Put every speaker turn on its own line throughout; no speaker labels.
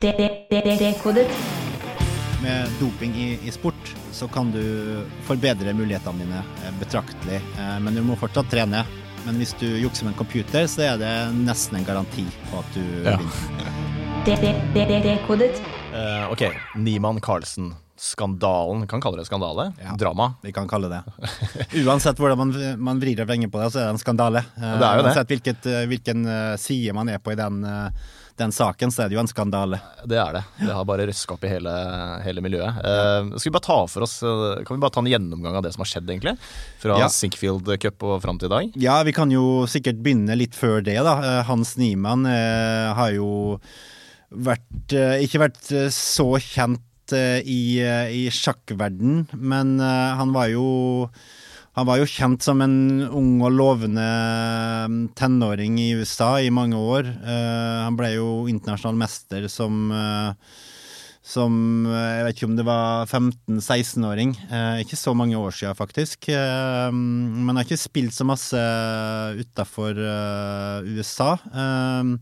Dekodet.
Med doping i, i sport så kan du forbedre mulighetene dine eh, betraktelig, eh, men du må fortsatt trene. Men hvis du jukser med en computer, så er det nesten en garanti på at du
Ja.
vinner.
Dekodet.
Uh, ok, Niemann Carlsen. Skandalen. Kan kalle det skandale.
Ja.
Drama.
Vi kan kalle det Uansett hvordan man, man vrir og vrenger på det, så er det en skandale. Eh,
det er jo det.
Hvilket, eh, hvilken eh, side man er på i den, eh, den saken, så er det jo en skandale.
Det er det. Det har bare røska opp i hele, hele miljøet. Eh, skal vi bare ta for oss eh, Kan vi bare ta en gjennomgang av det som har skjedd, egentlig? Fra
Ja.
Sinkfield Cup og fram til i dag?
Ja, vi kan jo sikkert begynne litt før det, da. Eh, Hans Niemann eh, har jo vært, eh, ikke vært så kjent i, i sjakkverden, men han var jo han var jo kjent som en ung og lovende eh, tenåring i USA i mange år. Uh, han ble jo internasjonal mester som uh, som Jeg vet ikke om det var 15-16-åring. Eh, ikke så mange år siden, faktisk. Eh, men har ikke spilt så masse utafor eh, USA. Eh,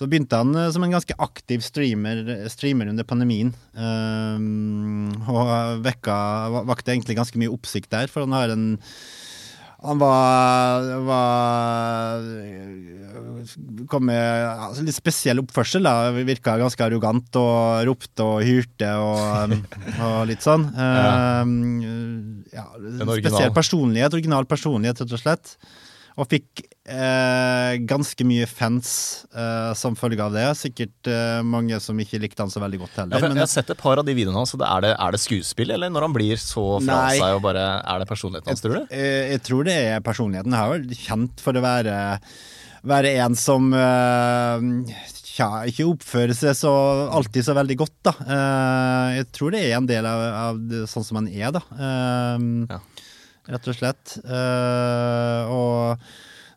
så begynte han eh, som en ganske aktiv streamer, streamer under pandemien. Um, og vekka, vakte egentlig ganske mye oppsikt der, for han har en han var, var kom med altså litt spesiell oppførsel. da, Virka ganske arrogant og ropte og hyrte og, og litt sånn.
Ja.
Uh, ja, spesiell personlighet, original personlighet, rett og slett. Og fikk eh, ganske mye fans eh, som følge av det. Sikkert eh, mange som ikke likte han så veldig godt heller.
Ja, jeg,
men-
jeg har sett et par av de videoene hans. Er det, er det skuespill, eller når han blir så fra
Nei.
seg og bare Er det personligheten hans, tror du?
Jeg, Jeg tror det er personligheten. Han er vel kjent for å være, være en som eh, Tja, ikke oppfører seg så alltid så veldig godt, da. Eh, Jeg tror det er en del av, av det, sånn som han er, da. Eh,
Ja.
Rett og slett. Uh, og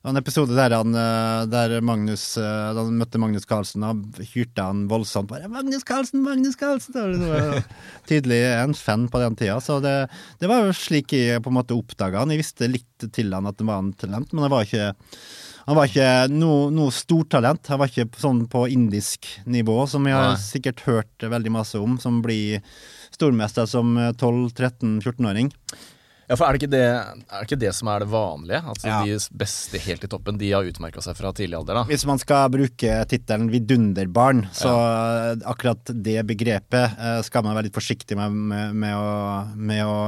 en episode der, han, eh, der Magnus eh, Da han møtte Magnus Carlsen, da hyrte han voldsomt bare 'Magnus Carlsen, Magnus Carlsen!' Det var tydelig en fan på den tida. Så det, det var jo slik jeg på en måte oppdaga han. Jeg visste litt til han at det var en talent, men han var ikke han var ikke noe, noe stortalent. Han var ikke sånn på indisk nivå, som jeg har
Nei.
sikkert hørt veldig masse om, som blir stormester som 12-13-14-åring.
Ja, for Er det ikke det, er det, ikke det som er det vanlige? Altså
Ja.
De beste helt i toppen, de har utmerka seg fra tidlig alder. da
Hvis man skal bruke tittelen vidunderbarn, så ja. akkurat det begrepet eh, skal man være litt forsiktig med, med, med, å, med å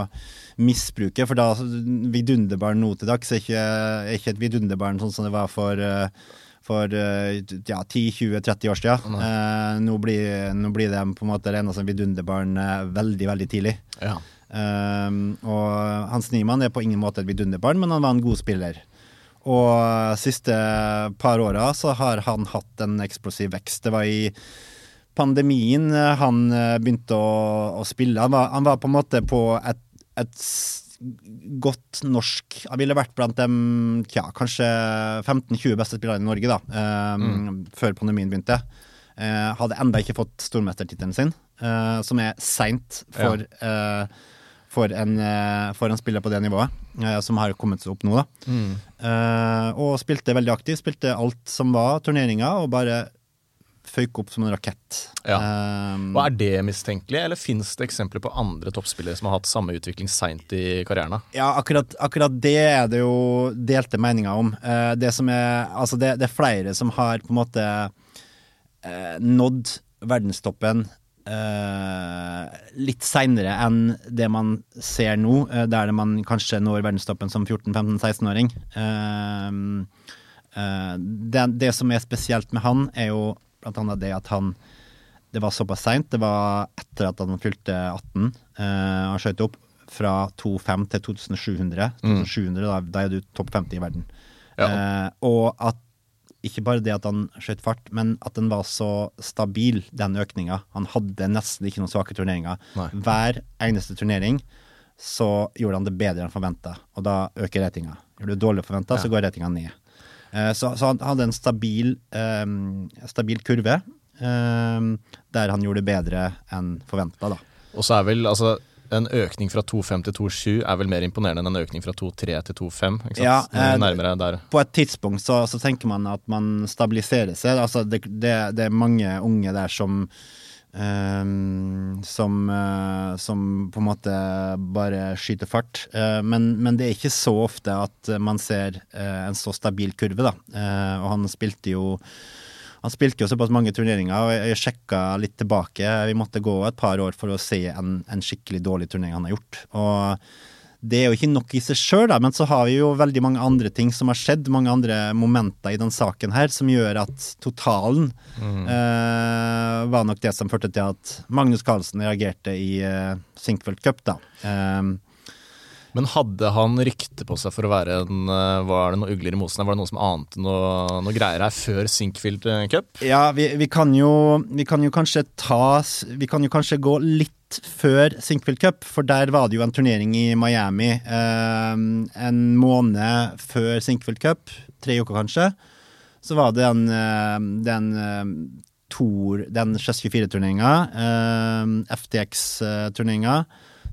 misbruke. For da vidunderbarn nå til dags er ikke, er ikke et vidunderbarn sånn som det var for eh, for eh, ja, 10-20-30 år siden. Eh, nå, blir, nå blir de på en måte regna som vidunderbarn veldig, veldig tidlig.
Ja.
Um, og Hans Niemann er på ingen måte et vidunderbarn, men han var en god spiller. Og siste par åra så har han hatt en eksplosiv vekst. Det var i pandemien eh, han eh, begynte å, å spille. Han var, han var på en måte på et, et godt norsk Han ville vært blant de ja, kanskje 15-20 beste spillerne i Norge da, um, før pandemien begynte. Uh, hadde enda ikke fått stormestertittelen sin, uh, som er seint for, eh, for, en, eh, for en spiller på det nivået, eh, som har kommet seg opp nå. da. Eh, og spilte veldig aktivt, spilte alt som var turneringer, og bare føyk opp som en rakett.
Ja.
Um,
Og Er det mistenkelig, eller fins det eksempler på andre toppspillere som har hatt samme utvikling seint i karrieren?
Ja, akkurat, akkurat det er det jo delte meninger om. Uh, det som er Altså, det, det er flere som har på en måte uh, nådd verdenstoppen eh, litt seinere enn det man ser nå, uh, der man kanskje når verdenstoppen som 14-15-16-åring. Uh, eh, det, det som er spesielt med han, er jo blant annet det at han det var såpass seint. Det var etter at han fylte 18. Eh, han skjøt opp fra 2005 til 2700. 2700 da, da er du topp 50 i verden.
Ja.
Og at ikke bare det at han skjøt fart, men at den var så stabil, den økninga. Han hadde nesten ikke noen svake turneringer.
Nei.
Hver eneste turnering så gjorde han det bedre enn forventa, og da øker ratinga. Gjør du dårlig forventa, så går ratinga ned. Eh, Så, så han hadde en stabil, eh, stabil kurve, eh, der han gjorde det bedre enn forventa, da.
Og så er vel, altså En økning fra 2,5 til 2,7 er vel mer imponerende enn en økning fra 2,3 til 2,5.
Ja, eh. På et tidspunkt så, så tenker man at man stabiliserer seg. Altså det, det, det er mange unge der som Um, som, uh, som på en måte bare skyter fart. Uh, men, men det er ikke så ofte at man ser uh, en så stabil kurve, da. Og han spilte jo han spilte jo såpass mange turneringer, og jeg, sjekka litt tilbake. Vi måtte gå et par år for å se en, en skikkelig dårlig turnering han har gjort. Og det er jo ikke nok i seg sjøl, men så har vi jo veldig mange andre ting som har skjedd. Mange andre momenter i den saken her som gjør at totalen eh, var nok det som førte til at Magnus Carlsen reagerte i eh, Sinkfeld Cup, da. Eh,
Men hadde han rykte på seg for å være en eh, Var det noen ugler i mosen? Var det noen som ante noe, noe greier her før Sinkfield eh, Cup?
Ja, vi, vi, kan jo, vi kan jo kanskje ta Vi kan jo kanskje gå litt før Sinkfield Cup, for der var det jo en turnering i Miami eh, en måned før Sinkfield Cup, tre uker kanskje. Så var det den, eh, den Tor, den Chess 24-turneringa, eh, FTX-turneringa,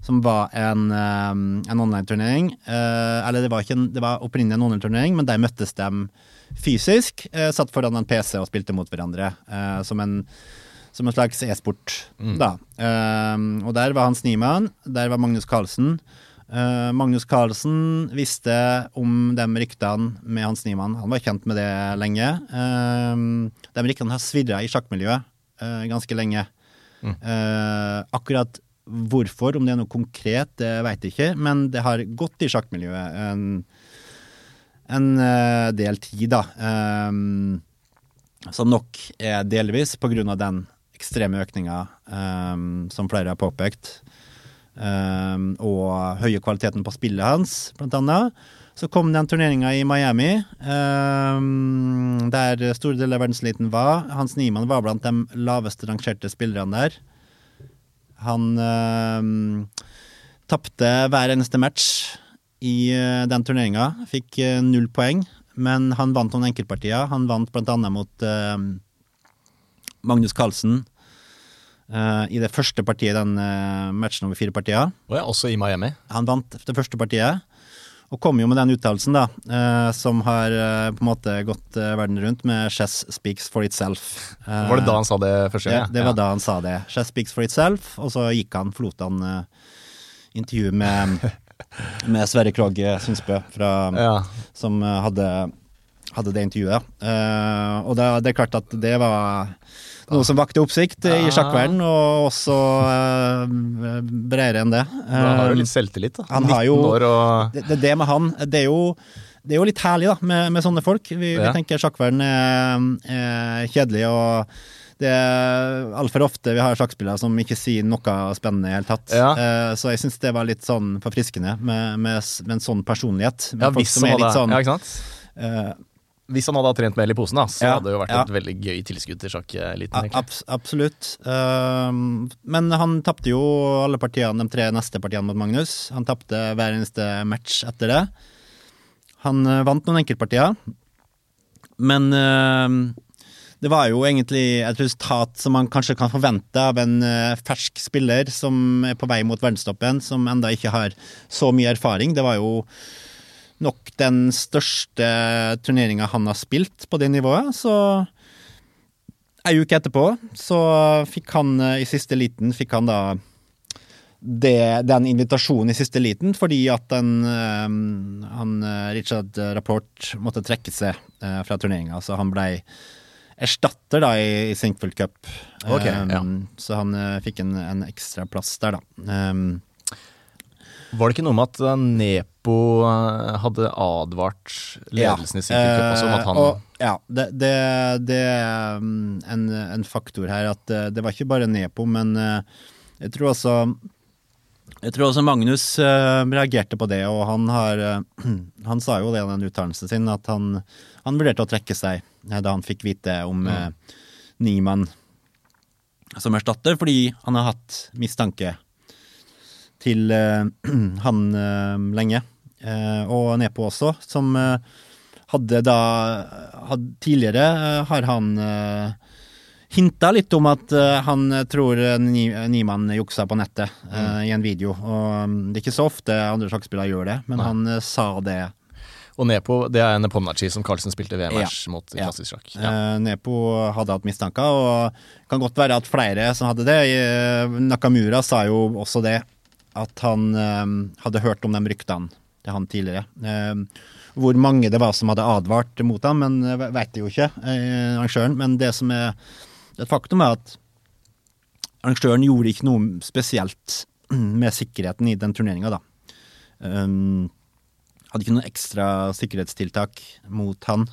som var en, eh, en online-turnering. Eh, eller det var, en, det var opprinnelig en online-turnering, men der møttes de fysisk. Eh, satt foran en PC og spilte mot hverandre eh, som, en, som en slags e-sport. da. Eh, og der var Hans Niemann, der var Magnus Carlsen. Magnus Carlsen visste om de ryktene med Hans Niemann. Han var kjent med det lenge. Eh, de ryktene har svirra i sjakkmiljøet ganske lenge. Mm. akkurat hvorfor, om det er noe konkret, det veit jeg ikke, men det har gått i sjakkmiljøet en, en eh, del tid, da. Um, som nok er delvis av den ekstreme økninga um, som flere har påpekt. um, og høye kvaliteten på spillet hans, blant annet. Så kom den turneringa i Miami, um, der store deler av verdenseliten var. Hans Niemann var blant de laveste rangerte spillerne der. Han uh, tapte hver eneste match i uh, den turneringa. Fikk uh, null poeng, men han vant noen enkeltpartier. Han vant blant annet mot Magnus Carlsen i det første partiet i den matchen over fire partier.
Og ja, også i Miami.
Han vant det første partiet, og kom jo med den uttalelsen, da, eh, som har eh, på en måte gått eh, verden rundt med 'Chess speaks for itself'. Eh,
Var det da han sa det første
ja, det var da han sa det. 'Chess speaks for itself', og så gikk han, forlot han intervjuet med, med Sverre Krogh Sundsbø, fra,
Ja.
som hadde, hadde det intervjuet. Eh, og det, det er klart at det var noe som vakte oppsikt i
Ja.
sjakkverden, og også uh, bredere enn det.
Han har jo litt selvtillit, da.
han
19
jo-
år og
det, det, det med han, det er jo det er jo litt herlig da, med, med sånne folk. Vi, vi tenker sjakkverden er, er kjedelig, og det er altfor ofte vi har sjakkspillere som ikke sier noe spennende i det hele tatt.
Ja.
Eh, så jeg syns det var litt sånn forfriskende med, med, med en sånn personlighet. Med
ja,
folk som er litt sånn
ja, ikke sant?
eh,
Hvis han hadde trent mer i posen, da, så
Ja,
hadde det jo vært
ja.
et veldig gøy tilskudd til sjakkeliten. egentlig.
abs Absolutt. Um, men han tapte jo alle partiene, de tre neste partiene mot Magnus. Han tapte hver eneste match etter det. Han eh, vant noen enkeltpartier, men eh, det var jo egentlig et resultat som man kanskje kan forvente av en eh, fersk spiller som er på vei mot verdenstoppen, som enda ikke har så mye erfaring. Det var jo nok den største turneringa han har spilt på det nivået, så Ei uke etterpå så fikk han eh, i siste liten fikk han da det, den invitasjonen i siste liten fordi at den, eh, han, eh, Richard Rapport måtte trekke seg fra turneringa. Så han blei erstatter da i, i Sinkfield Cup.
Ok,
Eh,
ja.
Så han fikk en, en ekstra plass der, da. Um,
Var det ikke noe med at eh, Nepo eh, hadde advart ledelsen i Sinkfield Cup også om at han
og, ja, det, det, det er um, en, en faktor her at eh, det var ikke bare Nepo, men jeg tror også jeg tror også Magnus reagerte på det, og han har Han sa jo det i den uttalelsen sin, at han, han vurderte å trekke seg da han fikk vite om eh, Niemann som erstatter, fordi han har hatt mistanke til eh, han eh, lenge. Eh, og Nepo også, som hadde da had, Tidligere har han hinta litt om at han tror uh, Niemann juksa på nettet uh, i en video. Og um, Det er ikke så ofte andre sjakkspillere gjør det, men
Nei.
han uh, sa det.
Og Nepo, det er Nepomnachi som Carlsen spilte VM-match mot i klassisk sjakk.
Ja. Nepo hadde hatt mistanker, og det kan godt være at flere som hadde det. Nakamura sa jo også det, at han eh, hadde hørt om de ryktene til han tidligere. Eh, hvor mange det var som hadde advart mot ham, men vet jeg jo ikke, eh, arrangøren. Men det som er et faktum, er at arrangøren gjorde ikke noe spesielt med sikkerheten i den turneringa, da. Um, hadde ikke noen ekstra sikkerhetstiltak mot han.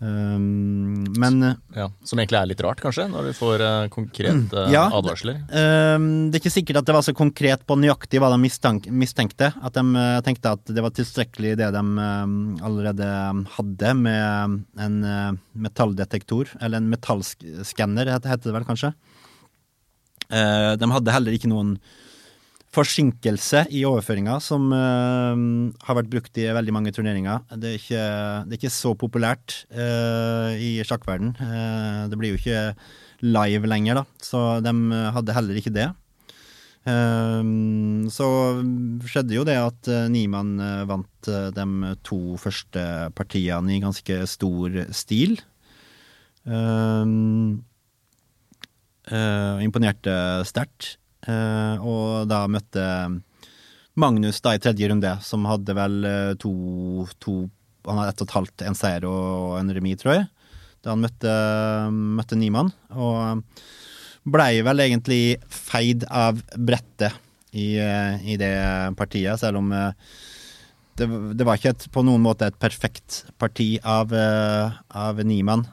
Um, men
Ja, Som egentlig er litt rart, kanskje, når du får eh, konkrete
Ja.
advarsler.
um, det er ikke sikkert at det var så konkret på nøyaktig hva de mistank, mistenkte. At de eh, tenkte at det var tilstrekkelig det de eh, allerede hadde med en eh, metalldetektor, eller en metallskanner, het- heter det vel kanskje. Eh, de hadde heller ikke noen forsinkelse i overføringa, som uh, har vært brukt i veldig mange turneringer. Det er ikke, det er ikke så populært uh, i sjakkverden. Uh, det blir jo ikke live lenger, da, så de hadde heller ikke det. Så skjedde jo det at Niemann vant de to første partiene i ganske stor stil. Imponerte sterkt. Eh, og da møtte Magnus da i tredje runde, som hadde vel eh, to, to Han hadde ett og et halvt, en seier og en remis, tror jeg. Da han møtte, møtte Niemann. Og blei vel egentlig feid av brettet i, eh, i det partiet, selv om det, det var ikke et, på noen måte et perfekt parti av, av Niemann.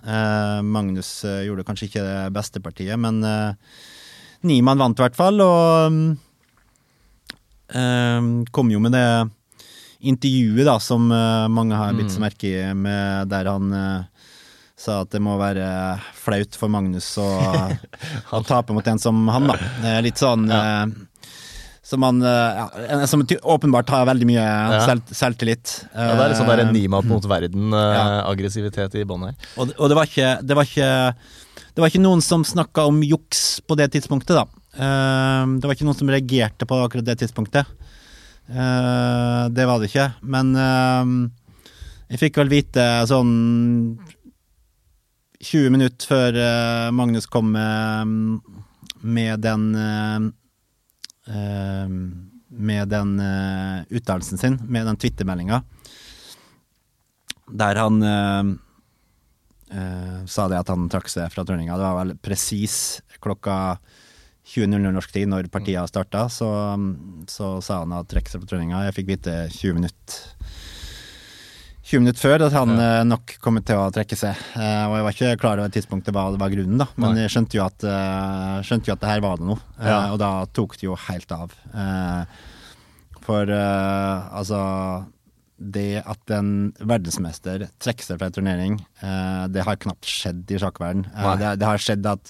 Magnus gjorde kanskje ikke det beste partiet, men Niemann vant i hvert fall, og um, kom jo med det intervjuet da, som uh, mange har bitt seg merke i, med, der han uh, sa at det må være flaut for Magnus å, å tape mot en som han, da. Eh, Litt sånn ja. som han eh, ja, som åpenbart har veldig mye selv, selvtillit.
Ja, det er litt sånn der
en
Niemann mot verden-aggressivitet i bånn her.
og, og det var ikke Det var ikke, det var ikke noen som snakka om juks på det tidspunktet, da. Eh, det var ikke noen som reagerte på akkurat det tidspunktet. Eh, det var det ikke. Men eh, jeg fikk vel vite sånn 20 minutter før eh, Magnus kom med, med den eh, eh, Med den uh, uttalelsen sin, med den twittermeldinga, der han eh, sa det at han trakk seg fra turninga. Det var vel presis klokka 20.00 norsk tid når partiet starta, så, så sa han at trekke seg fra turninga. Jeg fikk vite 20 minutter 20 minutter før at han eh, nok kom til å trekke seg. Eh, og jeg var ikke klar over tidspunktet hva det var grunnen, da. Men
Nei.
jeg skjønte jo at, eh, skjønte jo at det her var det noe.
Ja.
Og da tok det jo helt av. Eh, for altså Det at en verdensmester trekker seg fra en turnering, eh, det har knapt skjedd i sjakkverden. Eh, det, det har skjedd at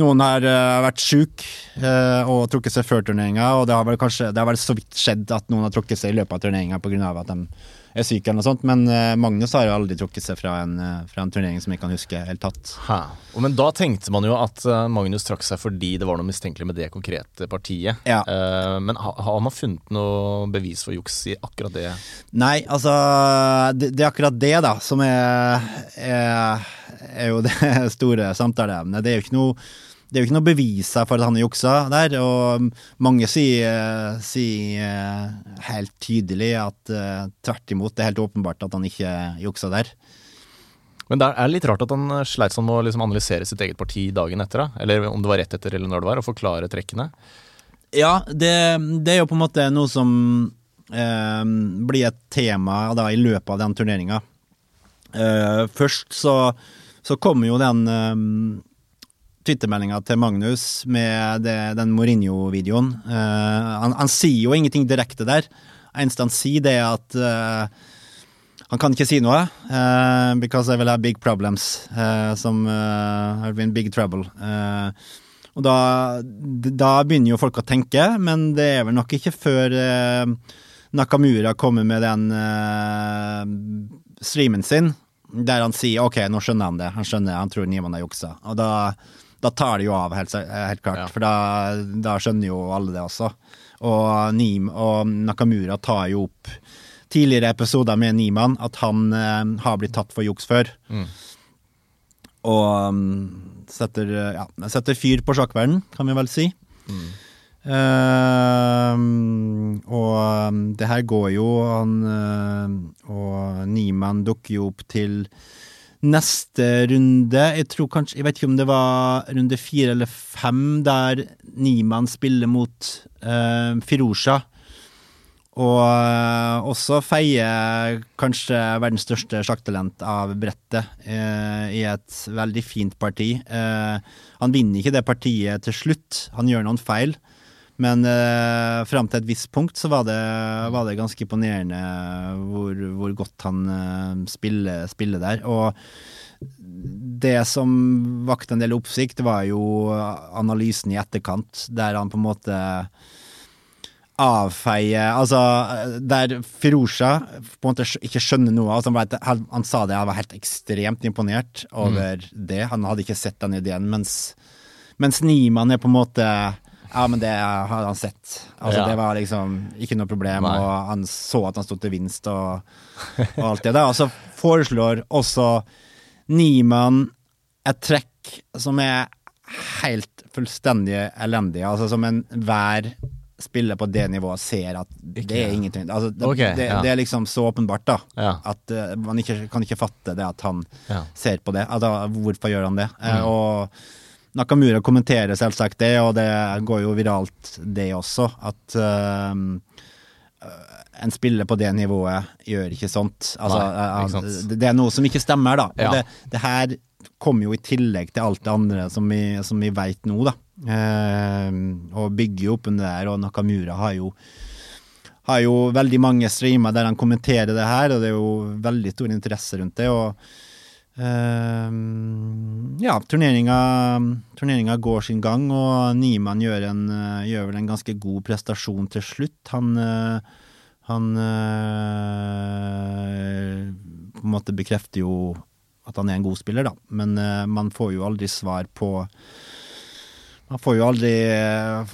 noen har eh, vært sjuk og trukket seg før turneringa, og det har vel kanskje det har vel så vidt skjedd at noen har trukket seg i løpet av turneringa pga. at de er syk eller noe sånt, men eh, Magnus har jo aldri trukket seg fra en, eh, fra en turnering som jeg kan huske helt tatt.
Hæ. Men da tenkte man jo at eh, Magnus trakk seg fordi det var noe mistenkelig med det konkrete partiet.
Ja.
Men ha, har man funnet noe bevis for juks i akkurat det?
Nei, altså Det, det er akkurat det, da, som er, er, er jo det store samtaleemnet. Det er jo ikke noe det er jo ikke noe bevis for at han har juksa der, og mange sier, sier eh, helt tydelig at eh, tvert imot, det er helt åpenbart at han ikke juksa der.
Men det er litt rart at han sleit sånn med å liksom analysere sitt eget parti dagen etter. da Eller om det var rett etter eller når det var, og forklare trekkene.
Ja, det, det er jo på en måte noe som eh, blir et tema da, i løpet av den turneringa. Eh, først så, så kommer jo den eh, twittermeldinga til Magnus med det, den Mourinho-videoen. Uh, han, han sier jo ingenting direkte der. Eneste han sier, det er at uh, han kan ikke si noe, Uh, because I will have big problems, som uh, have been big trouble. Og da, da begynner jo folk å tenke, men det er vel nok ikke før Nakamura kommer med den streamen sin, der han sier ok, nå skjønner han det. Han skjønner, han tror Niemann har juksa. Og da, da tar det jo av, helt, helt klart.
Ja.
For da, da skjønner jo alle det også. Og, Nim, og Nakamura tar jo opp tidligere episoder med Niman at han eh, har blitt tatt for juks før.
Mm.
Og um, setter, eh, ja, setter fyr på sjakkverdenen, kan vi vel si.
Mm.
Eh, og um, det her går jo han eh, Og Niemann dukker jo opp til neste runde. Jeg tror kanskje Jeg vet ikke om det var runde fire eller fem, der Niemann spiller mot uh, Firusha. Og eh, også feier kanskje verdens største sjakktalent av brettet eh, i et veldig fint parti. Eh, han vinner ikke det partiet til slutt, han gjør noen feil. Men eh, fram til et visst punkt så var det, var det ganske imponerende hvor, hvor godt han eh, spiller, spiller der. Og det som vakte en del oppsikt, var jo analysen i etterkant, der han på en måte avfeie Altså, der Firusha på en måte ikke skjønner noe altså, han, ble, han, han sa det, han var helt ekstremt imponert over det. Han hadde ikke sett den ideen, mens, mens Niemann er på en måte Ja, men det hadde han sett. Altså,
Ja.
Det var liksom ikke noe problem,
Nei.
og han så at han sto til vinst og, og alt det der. Og så foreslår også Niemann et trekk som er helt fullstendig elendig. Altså som enhver spiller på det nivået ser at det er ingenting. Altså, det,
okay,
det,
ja.
det er liksom så åpenbart, da.
Ja.
At uh, man ikke, kan ikke fatte det at han
Ja.
ser på det. Altså, hvorfor gjør han det?
Mm.
Uh, og Nakamura kommenterer selvsagt det, og det går jo viralt, det også. At uh, en spiller på det nivået gjør ikke sånt. Altså,
Nei,
eh,
ikke sant.
det, er noe som ikke stemmer, da.
Ja.
det, det her kommer jo i tillegg til alt det andre som vi, som vi veit nå, da. Uh, og bygger jo opp under det her, og Nakamura har jo har jo veldig mange streamer der han kommenterer det her, og det er jo veldig stor interesse rundt det. og eh, ja, turneringa, turneringa går sin gang, og Niemann gjør, en, eh, gjør vel en ganske god prestasjon til slutt. Han, uh, han uh, på en måte bekrefter jo at han er en god spiller, da. Men man får jo aldri svar på man får jo aldri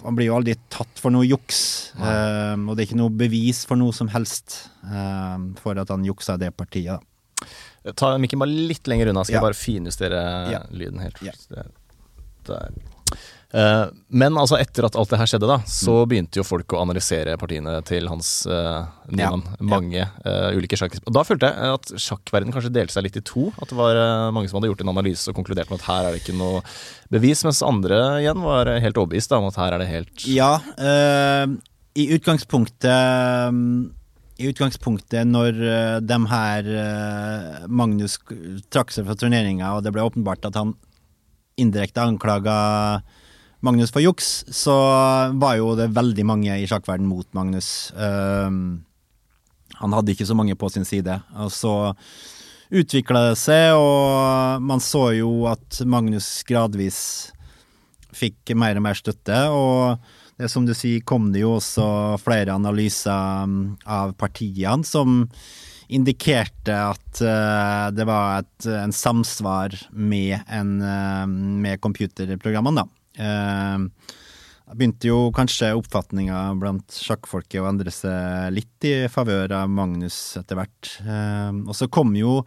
Han blir jo aldri tatt for noe juks. eh, og det er ikke noe bevis for noe som helst eh, for at han juksa det partiet. Da.
Ta mikken bare litt lenger unna, skal
Ja.
jeg bare finjustere
Ja.
lyden helt.
Ja.
Der. Eh, men altså etter at alt det her skjedde, da, så
Mm.
begynte jo folk å analysere partiene til hans uh, Niemann.
Ja.
Mange eh, ulike sjakk... Da følte jeg at sjakkverdenen kanskje delte seg litt i to. At det var uh, mange som hadde gjort en analyse og konkludert med at her er det ikke noe bevis, mens andre igjen var helt overbevist om at her er det helt
Ja, i utgangspunktet I utgangspunktet når uh, de her eh, Magnus trakk seg fra turneringa, og det ble åpenbart at han indirekte anklaga Magnus for juks, så var jo det veldig mange i sjakkverden mot Magnus. Um, han hadde ikke så mange på sin side. Og så utvikla det seg, og man så jo at Magnus gradvis fikk mer og mer støtte. Og det som du sier, kom det jo også flere analyser mm, av partiene som indikerte at uh, det var et, en samsvar med, en, uh, med computerprogrammene, da. Uh, begynte jo kanskje oppfatninga blant sjakkfolket å endre seg litt i favør av Magnus etter hvert. Og så kom jo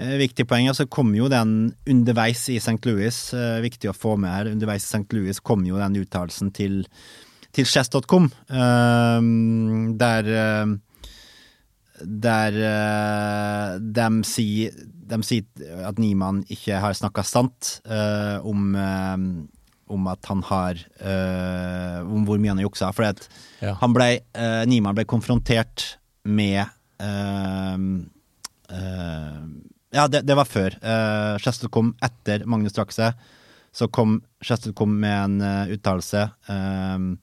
Viktig poeng, altså kom jo den underveis i St. Louis, eh, viktig å få med her, underveis i St. Louis kom jo den uttalelsen til, til chess.com, eh, der eh, der de sier de sier at Niemann ikke har snakka sant eh, om, eh, om at han har øh, Om hvor mye han har juksa. For at
Ja.
han ble, øh, Niemann ble konfrontert med øh, eh, Ja, det, det var før. Uh, Chester kom etter Magnus trakk seg. Så kom Chester kom med en uh, uttalelse. Uh,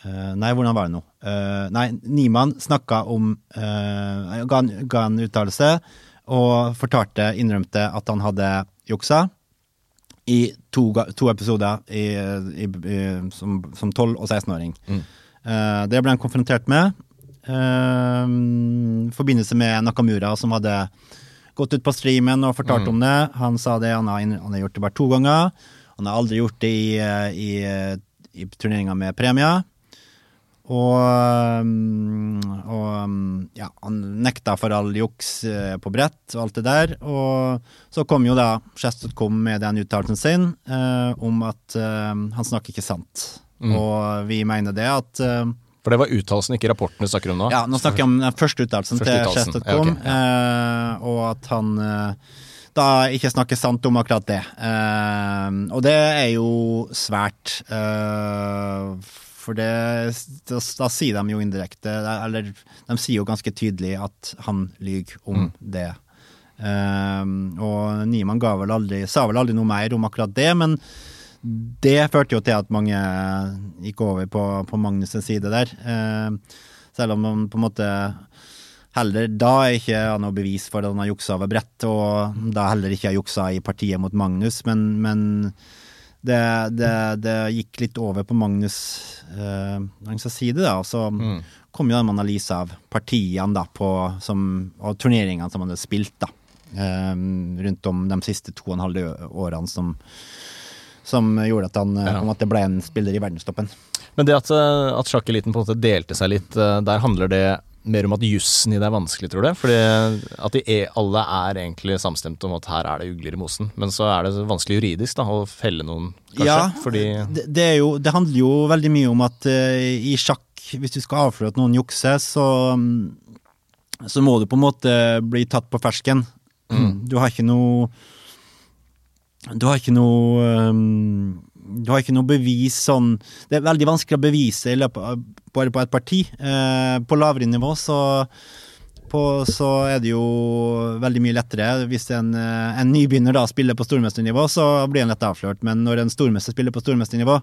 Uh, nei, hvordan var det nå? Uh, nei, Niemann snakka om uh, ga, en- ga en uttalelse og fortalte, innrømte at han hadde juksa i to, to episoder i, i, i, som, som 12- og 16-åring.
Mm.
Det ble han konfrontert med. eh, I forbindelse med Nakamura, som hadde gått ut på streamen og fortalt om det. Han sa det, han har, han har gjort det bare to ganger. Han har aldri gjort det i, i, i turneringer med premier. Og, um, og um, ja, han nekta for all juks eh, på brett og alt det der. Og så kom jo da Chess.com med den uttalelsen sin eh, om at eh, han snakker ikke sant.
Mm.
Og vi mener det at eh,
For det var uttalelsen, ikke rapporten du snakker om nå?
Ja, nå snakker jeg om den første uttalelsen til Chess.com,
ja, okay.
eh, og at han eh, da ikke snakker sant om akkurat det. Eh, og det er jo svært. for det, da, da sier de jo indirekte, eller de sier jo ganske tydelig at han lyver om
Mm.
det. Og Niemann vel aldri, sa vel aldri noe mer om akkurat det, men det førte jo til at mange gikk over på, på Magnus' side der. Eh, selv om man på en måte heller da ikke har noe bevis for at han har juksa over brett, og da heller ikke har juksa i partiet mot Magnus, men, men det, det, det gikk litt over på Magnus eh, side, da. Så
Mm.
kom jo en analyse av partiene da, på, som, og turneringene som han hadde spilt da, eh, rundt om de siste to og en halv årene som, som gjorde at han eh,
Ja.
måte ble en spiller i verdenstoppen.
Men det at, eh, at sjakkeliten på en måte delte seg litt, eh, der handler det mer om at jussen i det er vanskelig, tror du? Fordi at de er, alle er egentlig samstemte om at her er det ugler i mosen. Men så er det vanskelig juridisk da, å felle noen, kanskje.
Ja,
Fordi
det, det, jo, det handler jo veldig mye om at uh, i sjakk, hvis du skal avsløre at noen jukser, så, um, så må du på en måte bli tatt på fersken. Du har ikke noe Du har ikke noe um, Du har ikke noe bevis sånn Det er veldig vanskelig å bevise løpet bare på et parti. Eh, på lavere nivå så på, så er det jo veldig mye lettere. Hvis en, eh, en nybegynner da spiller på stormesternivå, så blir en lett avslørt. Men når en stormester spiller på stormesternivå,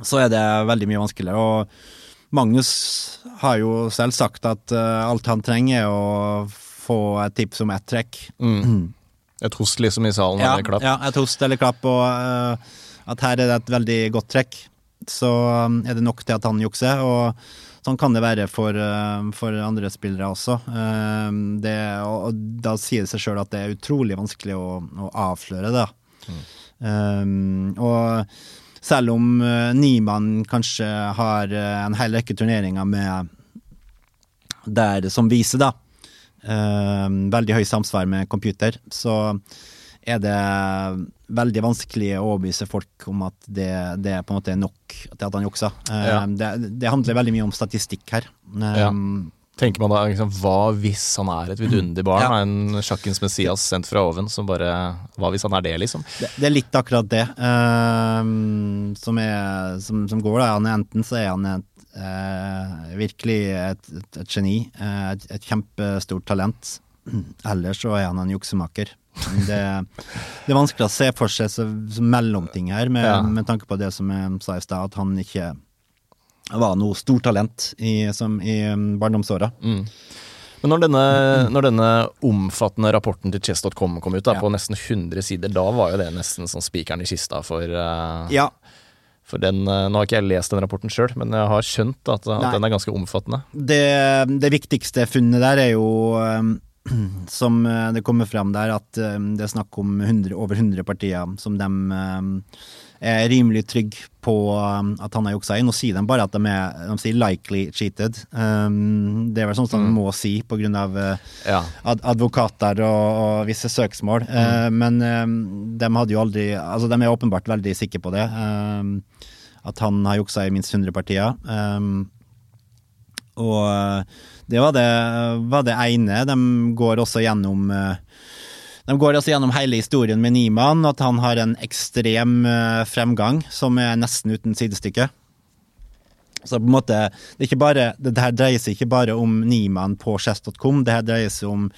så er det veldig mye vanskeligere. Og Magnus har jo selv sagt at uh, alt han trenger, er å få et tips om ett trekk.
mm, Et host liksom i salen
Ja,
eller klapp.
ja, et host eller klapp, og uh, at her er det et veldig godt trekk. Så um, er det nok til at han jukser. og Sånn kan det være for, uh, for andre spillere også. Uh, det, og, og da sier det seg sjøl at det er utrolig vanskelig å, å avsløre det. Eh, og selv om Niemann kanskje har en hel rekke turneringer med der som viser, da, veldig høy samsvar med computer, så er det veldig vanskelig å overbevise folk om at det, det på en måte er nok til at han juksa. Eh,
Ja.
det, det handler veldig mye om statistikk her. Eh,
Ja. Tenker man da liksom, Hva hvis han er et vidunderlig barn?
Ja.
En sjakkens Messias sendt fra oven som bare Hva hvis han er det, liksom?
det, det er litt akkurat det uh, som, er, som, som går. Da. Han er enten så er han et, eh, virkelig et, et, et geni, eh, et, et kjempestort talent. Ellers så er han en juksemaker. Det, det er vanskelig å se for seg så, så mellomting her, med,
Ja.
med tanke på det som jeg sa i stad, at han ikke var noe stort talent i, som, i um, barndomsåra.
Mm. Men når denne, når denne omfattende rapporten til chess.com kom ut, da,
Ja.
på nesten 100 sider, da var jo det nesten som spikeren i kista for, uh...
Ja,
for den eh, Nå har ikke jeg lest den rapporten sjøl, men jeg har skjønt at, at den er ganske omfattende.
det, det viktigste funnet der er jo um, som uh, det kommer frem der, at um, det er snakk om 100, over 100 partier som de um, er rimelig trygge på at han har juksa i. Nå sier de bare at de, er, de sier 'likely cheated'. Det er vel sånn som de må si på grunn av uh,
Ja.
ad advokater og, og visse søksmål. Eh, men eh, de hadde jo aldri Altså, de er åpenbart veldig sikre på det. eh, at han har juksa i minst 100 partier. Eh, og eh, det var det, var det ene. De går også gjennom eh, de går altså gjennom hele historien med Niemann, at han har en ekstrem eh, fremgang som er nesten uten sidestykke. Så på en måte, det, ikke bare, det her dreier seg ikke bare om Niemann på chess.com, det her dreier seg om uh,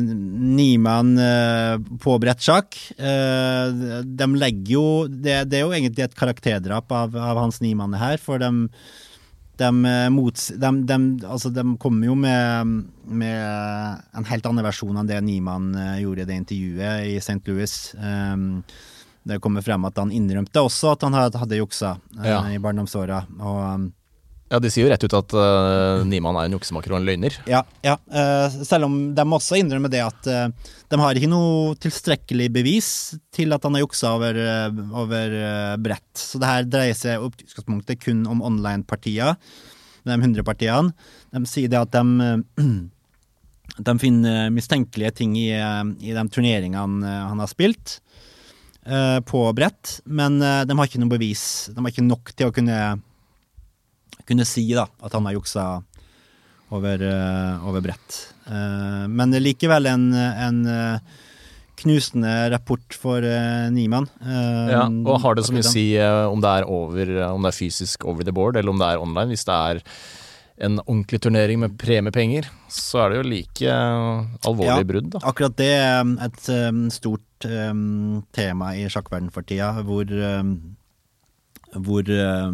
Niemann uh, på brettsjakk. Uh, de legger jo det, det er jo egentlig et karakterdrap av, av Hans Niemann her, for de, de, eh, mots, de, de, altså de kommer jo med, med en helt annen versjon enn det Niemann eh, gjorde i det intervjuet i St. Louis. Um, det kommer frem at han innrømte også at han hadde, hadde juksa
ja.
uh, i barndomsåra. Og um,
Ja, De sier jo rett ut at uh, Niemann er en juksemaker og en løgner.
Ja, ja. Uh, selv om de også innrømmer det at uh, de har ikke noe tilstrekkelig bevis til at han har juksa over, over brett. Så det her dreier seg i utgangspunktet kun om online-partier, de 100 partiene. De sier det at de, de finner mistenkelige ting i, i de turneringene han har spilt på brett, men de har ikke noe bevis. De har ikke nok til å kunne kunne si da, at han har juksa over, uh, over brett. Uh, men likevel en, en uh, knusende rapport for Niemann.
ja, og har det så mye å si om det, er over, om det er fysisk over the board, eller om det er online? Hvis det er en ordentlig turnering med premiepenger, så er det jo like alvorlig ja, brudd. Da.
Akkurat det er et um, stort um, tema i sjakkverden for tida, hvor um, hvor, eh,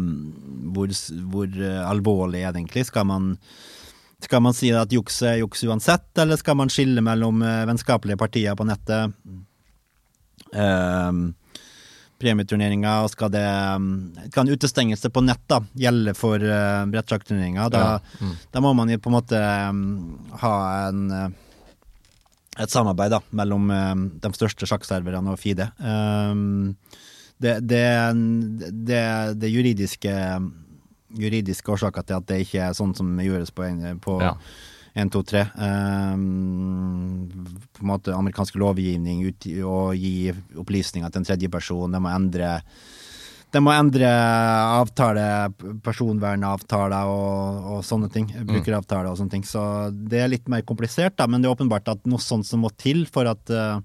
hvor, hvor, eh, alvorlig er det egentlig? Skal man, skal man si at juks er juks uansett, eller skal man skille mellom eh, vennskapelige partier på nettet? Um, premieturneringer, og skal det Kan utestengelse på nett da gjelde for uh, brettsjakkturneringer? Da, ja. mm. da, må man jo på en måte um, ha en et samarbeid da, mellom um, de største sjakkserverne og FIDE. Um, det, det, det, det juridiske, juridiske årsaker til at det ikke er sånn som gjøres på, på ja. 1, 2, 3. Um, på en måte amerikansk lovgivning ut, og gi opplysninger til en tredjeperson. Det må endre det må endre avtale, personvernavtaler og, og sånne ting. Mm. Brukeravtaler og sånne ting. Så det er litt mer komplisert, da, men det er åpenbart at noe sånt som må til for at uh,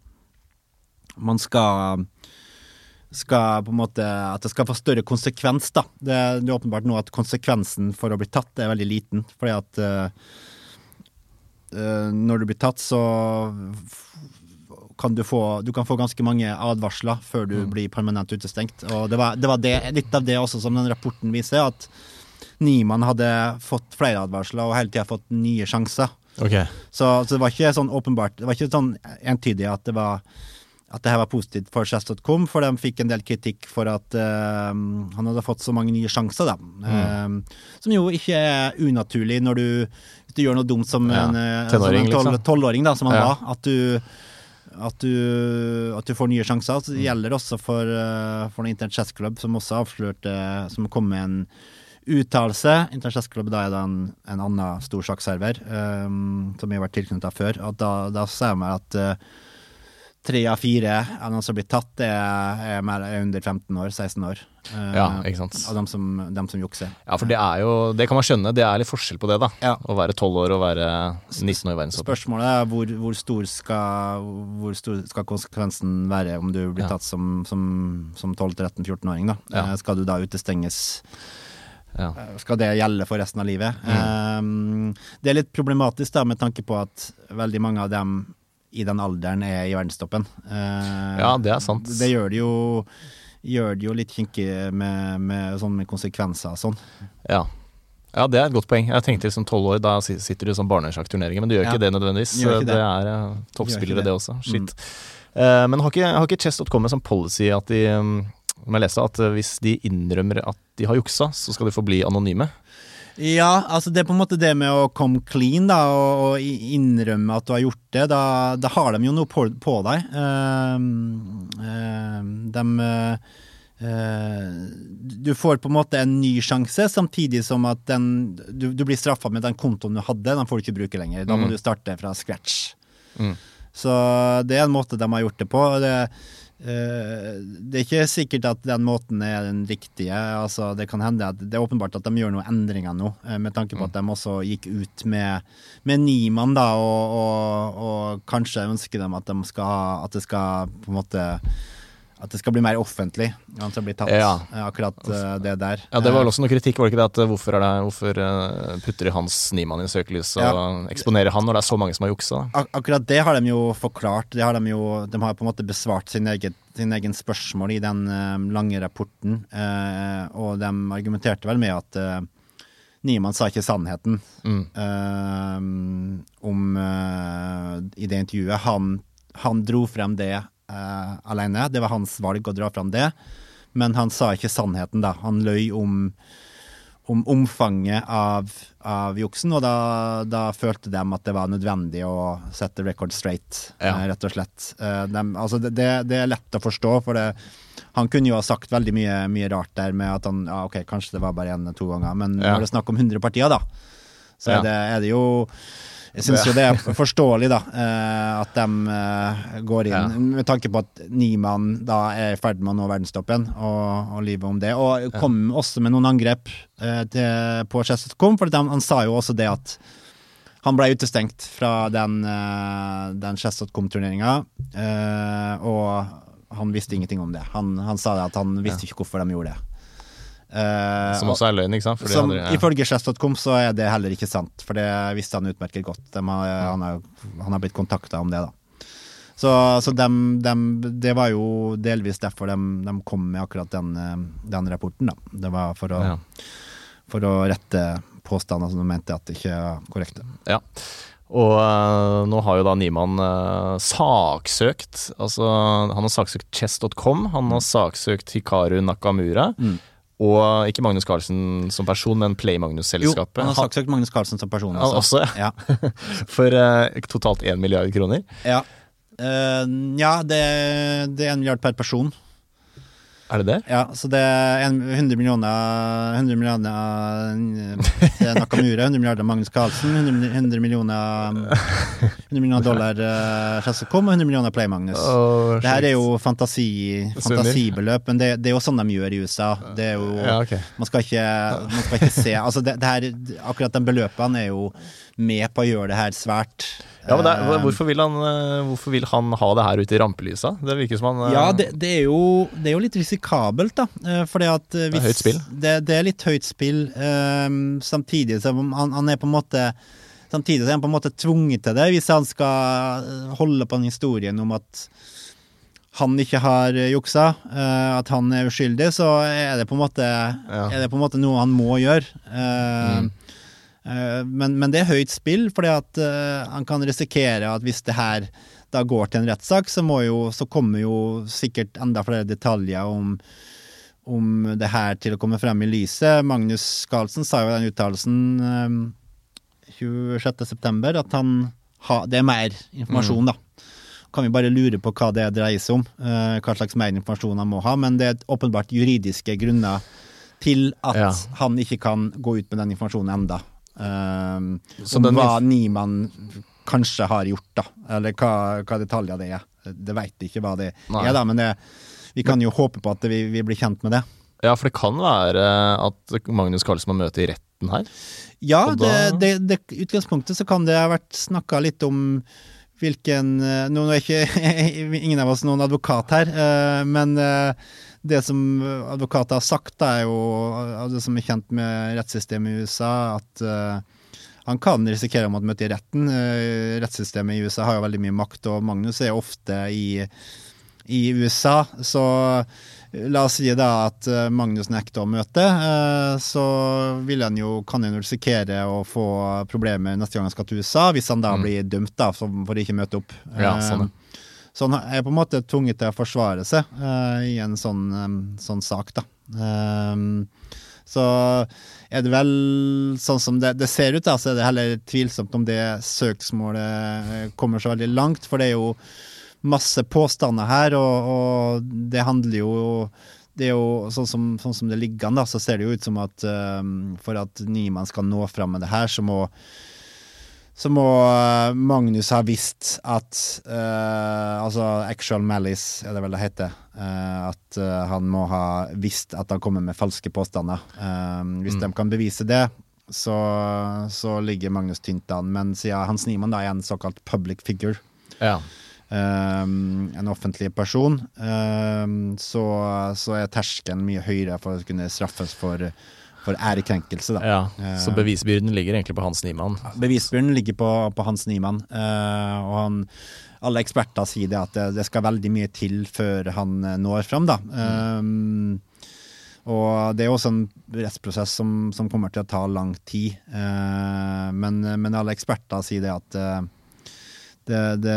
man skal skal på en måte, at det skal få større konsekvens. da. Det, det, er åpenbart nå at konsekvensen for å bli tatt er veldig liten. fordi at uh, når du blir tatt, så kan du få Du kan få ganske mange advarsler før du mm. blir permanent utestengt. Og det var, det var det, litt av det også som den rapporten viser, at Niemann hadde fått flere advarsler og hele tida fått nye sjanser.
Okay.
Så, så, det var ikke sånn åpenbart Det var ikke sånn entydig at det var at det her var positivt for chess.com, for de fikk en del kritikk for at uh, han hadde fått så mange nye sjanser, da. Mm. Uh, som jo ikke er unaturlig når du, hvis du gjør noe dumt som ja. en eh, tolvåring, liksom. da, som han ja. var. At du, at, du, at du får nye sjanser. Så det mm. gjelder også for, uh, for Internett Chess Club, som også avslørte Som kom med en uttalelse. Internett Chess Club da er det en, en annen stor sjakkserver um, som vi har vært tilknyttet før. Og da, da jeg meg at uh, tre av fire av noen som blir tatt, er, er, mer, er under 15 år, 16 år.
Uh, ja, ikke sant.
Av dem som, dem som, jukser.
Ja, for det er jo Det kan man skjønne, det er litt forskjell på det, da. Ja. Å være 12 år og være 19 år i verdenstoppen.
Spørsmålet er hvor, hvor, stor skal, hvor, stor skal, konsekvensen være om du blir ja. tatt som, som, som 12-13-14-åring, da. Ja. Uh, skal du da utestenges? Ja. Eh, skal det gjelde for resten av livet? Mm. Um, det er litt problematisk da med tanke på at veldig mange av dem i den alderen er i verdenstoppen.
Eh, ja, det er sant.
Det gjør det jo, gjør det jo litt kinkig med, med, sånn med konsekvenser og sånn.
Ja. ja. det er et godt poeng. Jeg tenkte liksom tolv år, da sitter du i sånn barnesjakkturneringer, men du gjør ja. ikke det nødvendigvis. Ikke det. det. er uh, toppspillere, det. det. også. Shit. Mm. Eh, men har ikke, har ikke Chess.com en sånn policy at de um, jeg leste at hvis de innrømmer at de har juksa, så skal de få bli anonyme?
Ja, altså det er på en måte det med å komme clean da, og, innrømme at du har gjort det. Da, da har de jo noe på, på deg. Uh, uh, de uh, Du får på en måte en ny sjanse, samtidig som at den, du, du blir straffa med den kontoen du hadde. Den får du ikke bruke lenger. Da må mm. du starte fra scratch. Mm. Så det er en måte de har gjort det på. Det, Eh, det er ikke sikkert at den måten er den riktige. Altså, det kan hende at det er åpenbart at de gjør noen endringer nå, eh, med tanke på at de også gikk ut med, med Niemann, da, og, og, og, kanskje ønsker de at, de skal at det skal på en måte at det skal bli mer offentlig. Han skal bli tatt ja. Eh, akkurat uh, det der.
Ja, Det var vel også noe kritikk, var det ikke det? At hvorfor, det, hvorfor putter de Hans Niemann i søkelys og ja. eksponerer han når det er så mange som har juksa?
Ak akkurat det har de jo forklart. Det har de, jo, de har på en måte besvart sin egen, sin egen spørsmål i den uh, lange rapporten. Uh, og de argumenterte vel med at Niemann sa ikke sannheten mm. om i det intervjuet. Han, han dro frem det uh, alene. Det var hans valg å dra fram det. Men han sa ikke sannheten, da. Han løy om, om omfanget av, av juksen, og da, da, følte de at det var nødvendig å sette record straight, ja. Eh, rett og slett. Eh, de, altså det, det, er lett å forstå, for det, han kunne jo ha sagt veldig mye, mye, rart der med at han ja, ok, kanskje det var bare én-to ganger, men ja. når det er snakk om 100 partier, da, så er det, er det jo jeg syns jo det er forståelig, da, eh, at de eh, går inn, ja. med tanke på at Niemann da er i ferd med å nå verdenstoppen, og, og livet om det. Og kom ja. også med noen angrep eh, til, på Chess.com, for han, han, sa jo også det at han ble utestengt fra den, den Chess.com-turneringa, og han visste ingenting om det. Han, han sa det at han visste ikke hvorfor de gjorde det.
Uh, som også er løgn, ikke sant?
Fordi som, ja. Ifølge Chess.com så er det heller ikke sant, for det visste han utmerket godt. Har, han, har, han, har, blitt kontakta om det, da. Så, så dem, dem, det var jo delvis derfor de, de kom med akkurat den, eh, den, rapporten, da. Det var for å, ja. for å rette påstander som de mente at ikke er korrekte.
Ja. Og uh, nå har jo da Niemann uh, saksøkt Altså, han har saksøkt chess.com, han har saksøkt Hikaru Nakamura. Mm. Og ikke Magnus Carlsen som person, men Play Magnus-selskapet.
Jo, han har saksøkt Magnus Carlsen som person
også. også ja. For uh, totalt én milliard kroner?
Ja. Uh, ja, det, det er en milliard per person.
Er det det?
Ja, så det er 100 millioner 100 millioner til Nakamura, 100 milliarder Magnus Carlsen, 100, 100 millioner 100 millioner dollar uh, og 100 millioner Play Magnus. Oh, det her er jo fantasi, fantasibeløp, men det, det, er jo sånn de gjør i USA. Det er jo ja, okay. man, skal ikke, man skal ikke se Altså, det, det her, akkurat de beløpene er jo med på å gjøre det her svært
ja, men er, hvorfor, vil han, eh, hvorfor, vil han, ha det her ute i rampelysa? Det virker som han
Ja, eh, det, det, er, jo, det er, jo, litt risikabelt, da. Eh, fordi at hvis,
Det er høyt spill?
Det, det er litt høyt spill. Um, samtidig som han, han, er på en måte Samtidig er han på en måte tvunget til det, hvis han skal holde på den historien om at han ikke har juksa, at han er uskyldig, så er det på en måte, ja. det på en måte noe han må gjøre. Uh, mm. Eh, men, men, det er høyt spill, fordi at uh, han kan risikere at hvis det her da går til en rettssak, så, så, kommer jo sikkert enda flere detaljer om, om det her til å komme frem i lyset. Magnus Carlsen sa jo i den uttalelsen um, eh, 26.9. at han ha, det er mer informasjon, mm. da. Kan vi bare lure på hva det dreier seg om, uh, hva slags mer informasjon han må ha. Men det er åpenbart juridiske grunner til at ja. han ikke kan gå ut med den informasjonen enda. Um, om hva Niemann kanskje har gjort, da. Eller hva, hva detaljer det er. Det veit ikke hva det Nei. er, da, men det, vi kan jo håpe på at vi, vi, blir kjent med det.
Ja, for det kan være at Magnus Carlsen må møte i retten her?
Ja, det, det, det, utgangspunktet så kan det ha vært snakka litt om hvilken Nå er ikke ingen av oss noen advokat her, eh, men eh, det som advokater har sagt, er jo det som er kjent med rettssystemet i USA, at uh, han kan risikere å måtte møte i retten. Uh, rettssystemet i USA har jo veldig mye makt, og Magnus er ofte i, i USA. Så la oss si da at Magnus nekter å møte, så vil han jo, kan han risikere å få problemer neste gang han skal til USA, hvis han da mm. blir dømt da, for, for å ikke møte opp.
Ja, sånn.
Så han er på en måte tvunget til å forsvare seg uh, i en sånn, um, sånn sak, da. Um, så er det vel sånn som det, det, ser ut, da, så er det heller tvilsomt om det søksmålet kommer så veldig langt. For det er jo masse påstander her, og, og det handler jo det er jo sånn som, sånn som det ligger an, da, så ser det jo ut som at um, for at Niemann skal nå fram med det her, så må så må eh, Magnus ha visst at uh, Altså actual malice, er det vel det heter. Uh, at uh, han må ha visst at han kommer med falske påstander. hvis mm. de kan bevise det, så, så ligger Magnus tynt an. Men siden Hans Niemann da er en såkalt public figure,
ja.
en offentlig person, så, så er terskelen mye høyere for å kunne straffes for for ærekrenkelse. Da.
Ja, Så eh, bevisbyrden ligger egentlig på Hans Niemann?
Bevisbyrden ligger på, på Hans Niemann. Uh, og han, alle eksperter sier det at det, det, skal veldig mye til før han eh, når fram. Da. Mm. Um, og det er også en rettsprosess som, som, kommer til å ta lang tid. Uh, men, men, alle eksperter sier det at uh, det, det,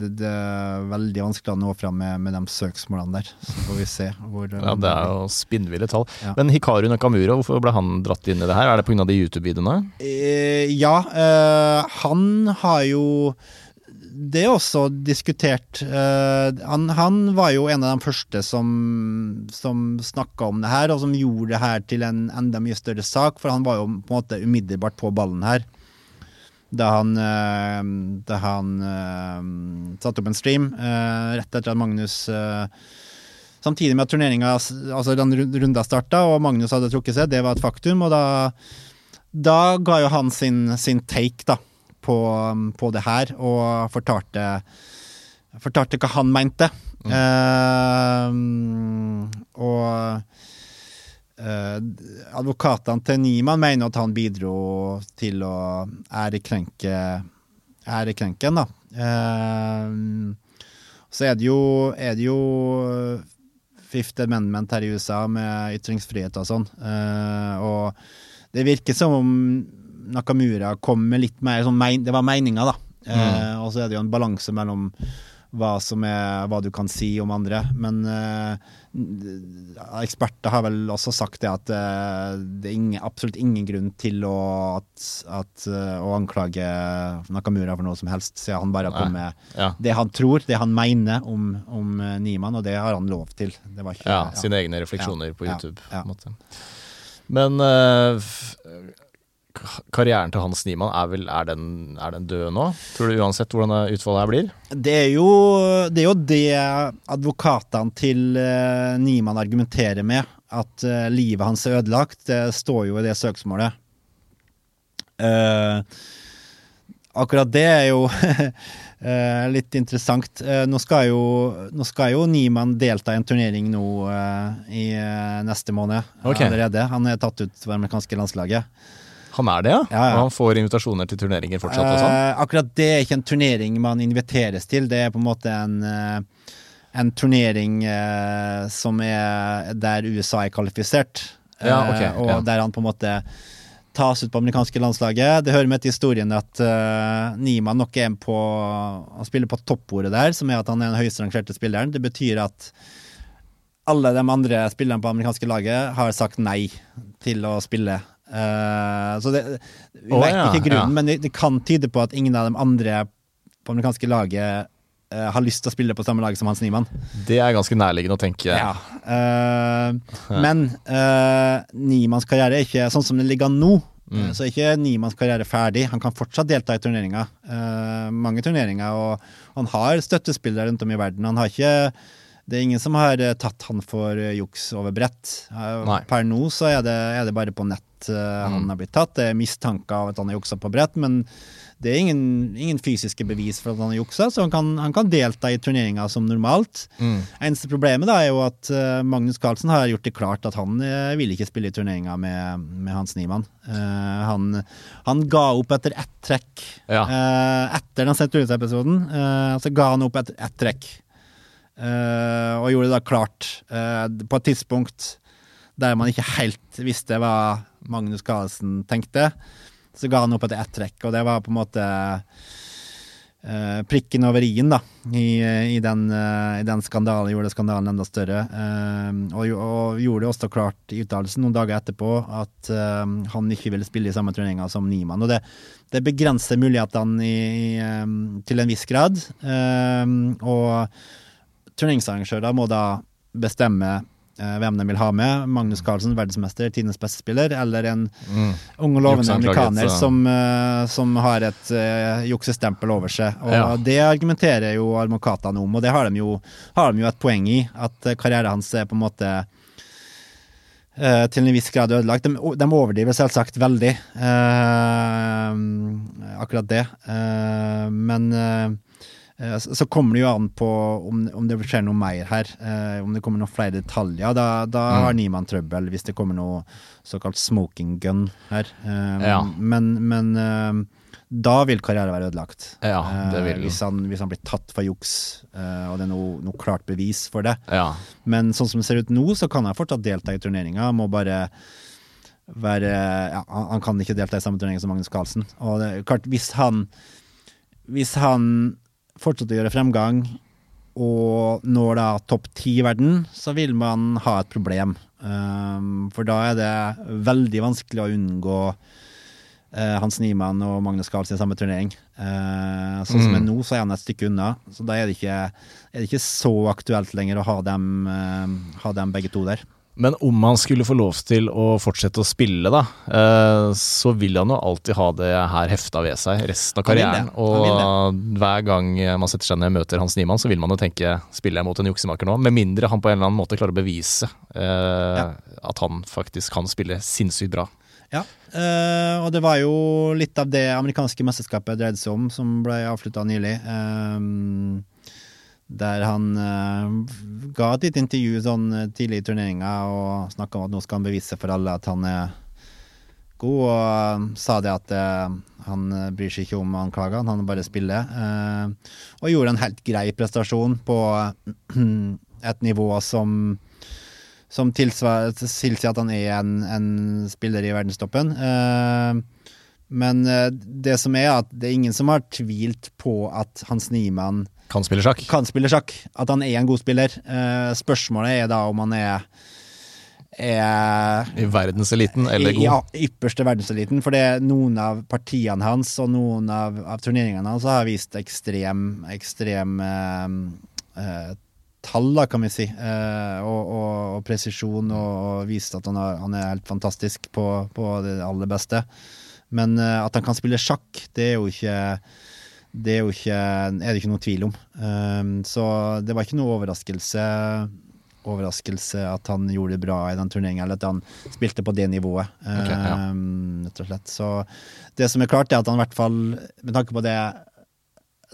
det, det er veldig vanskelig å nå fram med, med de søksmålene der. Så får vi se hvor
Ja, Det er jo spinnville tall.
Ja.
Men Hikaru Nakamura, hvorfor ble han dratt inn i det her? Er det pga. de YouTube-videoene?
Eh, ja, eh, han har jo Det er også diskutert. Eh, han, han var jo en av de første som, som snakka om det her, og som gjorde det her til en enda mye større sak, for han var jo på en måte umiddelbart på ballen her. Da han, eh, da han eh, satte opp en stream eh, rett etter at Magnus Samtidig med at turneringa, altså den runda starta og Magnus hadde trukket seg, det var et faktum. Og da, da ga jo han sin, sin take da, på, på det her, og fortalte, fortalte hva han mente. Eh, og eh, advokatene til Niemann mener at han bidro til å ærekrenke ærekrenken, da. Eh, så er det jo, er det jo Fifth Amendment her i USA med ytringsfrihet og sånn. Eh, og det virker som om Nakamura kom med litt mer sånn Det var meninga, da. Mm. Og så er det jo en balanse mellom hva som er hva du kan si om andre. Men eh, eksperter har vel også sagt det at eh, det er ingen, absolutt ingen grunn til å, at, at, eh, å anklage Nakamura for noe som helst, siden han bare har kommet med
Ja.
det han tror, det han mener om, om eh, Niemann, og det har han lov til. Det var ikke,
Ja, sine egne refleksjoner
Ja,
på YouTube.
ja.
På en måte. Men k- karrieren til Hans Niemann, er, vel, er, den, er den død nå? Tror du uansett hvordan utfallet her blir?
Det er jo det, er jo det advokatene til uh, Niemann argumenterer med, at uh, livet hans er ødelagt. Det står jo i det søksmålet. Uh, akkurat det er jo eh, litt interessant. Eh, nå, skal jo, nå skal jo Niemann delta i en turnering nå eh, i eh, neste måned
okay.
allerede. Han er tatt ut for det amerikanske landslaget.
Han er det, ja?
Ja, ja.
Og han får invitasjoner til turneringer fortsatt og sånn?
Eh, akkurat det er ikke en turnering man inviteres til. Det er på en måte en, eh, en turnering eh, som er der USA er kvalifisert.
Ja, okay,
Eh, og der han på en måte tas ut på amerikanske landslaget. Det hører med til historien at uh, Niemann nok er på Han spiller på toppordet der, som er at han er den høyest rangerte spilleren. Det betyr at alle de andre spillerne på amerikanske laget har sagt nei til å spille. Eh, så det, vi
oh,
vet ikke grunnen, men det, det kan tyde på at ingen av de andre på amerikanske laget uh, har lyst til å spille på samme lag som Hans Niemann.
Det er ganske nærliggende å tenke.
Ja. Uh, men uh, Niemanns karriere er ikke sånn som den ligger nå. Mm. Så er ikke Niemanns karriere ferdig. Han kan fortsatt delta i turneringer. mange turneringer. Og han har støttespillere rundt om i verden. Han har ikke det er ingen som har eh, tatt han for eh, juks over brett. Eh,
Nei.
Per nå så er det, er det bare på nett eh, han har blitt tatt. Det er mistanker av at han har juksa på brett, men det er ingen, ingen fysiske bevis for at han har juksa, så han kan, han kan delta i turneringer som normalt.
Mm.
Eneste problemet da er jo at Magnus Carlsen har gjort det klart at han ville vil ikke spille i turneringa med, med Hans Niemann. Uh, han, han ga opp etter ett trekk.
Ja.
Uh, etter den Senturus-episoden uh, så ga han opp etter ett trekk. Eh, og gjorde det da klart eh, på et tidspunkt der man ikke helt visste hva Magnus Carlsen tenkte. Så ga han opp etter ett trekk, og det var på en måte eh, prikken over i-en da, i, i, den, i den skandalen. Gjorde skandalen enda større. og, og gjorde det også klart i uttalelsen noen dager etterpå at han ikke ville spille i samme turneringa som Niemann. Og det, det begrenser mulighetene i, til en viss grad. og turneringsarrangører må da bestemme eh, hvem de vil ha med. Magnus Carlsen, verdensmester, tidenes beste spiller, eller en
Mm.
ung og lovende amerikaner som, eh, som har et uh, juksestempel over seg. Og
Ja.
det argumenterer jo advokatene om, og det har de jo, har de jo et poeng i. At karrieren hans er på en måte til en viss grad ødelagt. De, de overdriver selvsagt veldig, eh, akkurat det. Eh, men så så kommer det jo an på om, om det skjer noe mer her. eh, om det kommer noen flere detaljer. Da, da
Mm.
har Niemann trøbbel hvis det kommer noe såkalt smoking gun her. Eh,
Ja.
Men, men eh, da vil karrieren være ødelagt.
Ja, det
Eh,
vil eh,
hvis, han, hvis han blir tatt for juks, eh, og det er noe, noe klart bevis for det.
Ja.
Men sånn som det ser ut nå, så kan han fortsatt delta i turneringa. Må bare være ja, han, kan ikke delta i samme turnering som Magnus Carlsen. Og det klart, hvis han hvis han fortsetter å gjøre fremgang og når da topp ti i verden, så vil man ha et problem. Um, for da er det veldig vanskelig å unngå uh, Hans Niemann og Magnus Carlsen i samme turnering. Uh, sånn som
Mm.
er nå, så er han et stykke unna. Så da er det ikke, er det ikke så aktuelt lenger å ha dem, uh, ha dem begge to der.
Men om han skulle få lov til å fortsette å spille, da, eh, så vil han jo alltid ha det her hefta ved seg resten av karrieren. Og hver gang man setter seg ned og møter Hans Niemann, så vil man jo tenke spiller jeg mot en juksemaker nå? Med mindre han på en eller annen måte klarer å bevise eh,
Ja.
at han faktisk kan spille sinnssykt bra.
Ja, eh, og det var jo litt av det amerikanske mesterskapet dreide seg om, som ble avslutta nylig. Eh, der han uh, ga et lite intervju sånn eh, tidlig i turneringa og snakka om at nå skal han bevise for alle at han er god, og eh, sa det at uh, han bryr seg ikke om anklagene, han bare spiller. og gjorde en helt grei prestasjon på et nivå som som tilsier at han er en, en spiller i verdenstoppen. Men det som er at det er ingen som har tvilt på at Hans Niemann
Kan spille sjakk.
kan spille sjakk. At han er en god spiller. Eh, spørsmålet er da om han er, er
I verdenseliten eller god.
ja, ypperste verdenseliten. For det er noen av partiene hans og noen av, av turneringene hans har vist ekstrem, ekstrem eh, eh, tall, da, kan vi si. Eh, og, og, og presisjon, og, og vist at han, har, han er helt fantastisk på, på det aller beste. Men eh, at han kan spille sjakk, det er jo ikke det er jo ikke, er det ikke noe tvil om. Um, så det var ikke noe overraskelse overraskelse at han gjorde det bra i den turneringen, eller at han spilte på det nivået.
okay, ja.
rett og slett. Så det som er klart, er at han i hvert fall, med tanke på det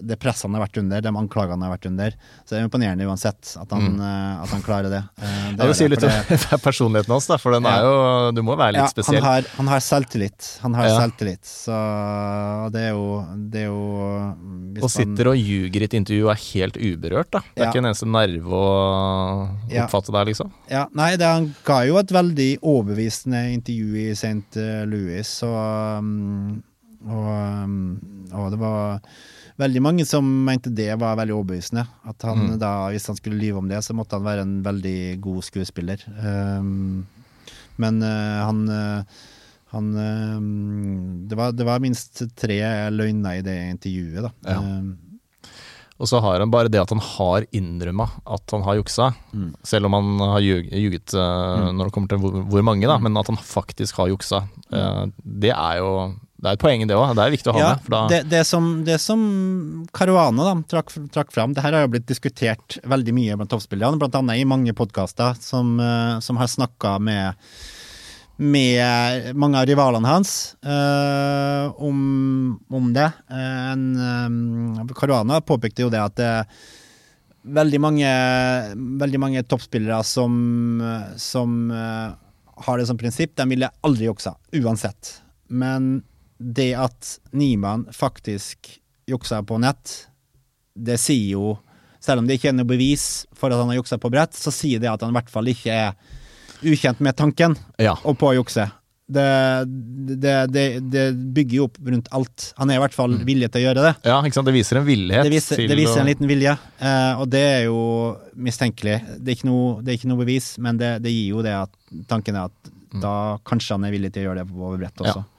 det presset han har vært under, de anklagene han har vært under, så det er imponerende uansett at han,
Mm.
eh, at han klarer det. det
Ja,
er
det sier litt om personligheten hans, da, for den er jo Du må være litt
ja,
spesiell.
Han har, han har selvtillit. Han har
Ja.
selvtillit. Så det er jo, det er jo
Og sitter og ljuger i et intervju og er helt uberørt, da. Det er
Ja.
ikke en eneste nerve å
Ja.
oppfatte der, liksom.
Ja, nei, det, han ga jo et veldig overbevisende intervju i St. Louis, så um, og, um, og det var veldig mange som mente det var veldig overbevisende. At han
Mm.
da, hvis han skulle lyve om det, så måtte han være en veldig god skuespiller. Um, men uh, han uh, han um, det, var, det var minst tre løgner i det intervjuet, da.
Ja.
Um,
Og så har han bare det at han har innrømma at han har juksa,
Mm.
selv om han har ljuget uh, mm. når det kommer til hvor, hvor mange, da, men at han faktisk har juksa. Uh, det er jo det er et poeng det òg, det er viktig å ha
Ja,
med.
Det, det, som, det som Caruana da, trakk, trakk fram, det her har jo blitt diskutert veldig mye blant toppspillerne, blant annet i mange podkaster som, eh, som har snakka med med mange av rivalene hans øh, om, om det. Eh, en, øh, Caruana påpekte jo det at det veldig mange, veldig mange toppspillere som, som øh, har det som prinsipp, de ville aldri juksa, uansett. Men det at Niemann faktisk juksa på nett, det sier jo Selv om det ikke er noe bevis for at han har juksa på brett, så sier det at han i hvert fall ikke er ukjent med tanken
ja,
og på å jukse. Det, det, det, det bygger jo opp rundt alt. Han er i hvert fall villig til å gjøre det.
ja, ikke sant. Det viser en villighet
Det viser,
til
det viser en liten vilje, eh, og det er jo mistenkelig. Det er ikke noe, det er ikke noe bevis, men det, det gir jo det at tanken er at da kanskje han er villig til å gjøre det på brett også.
Hæ,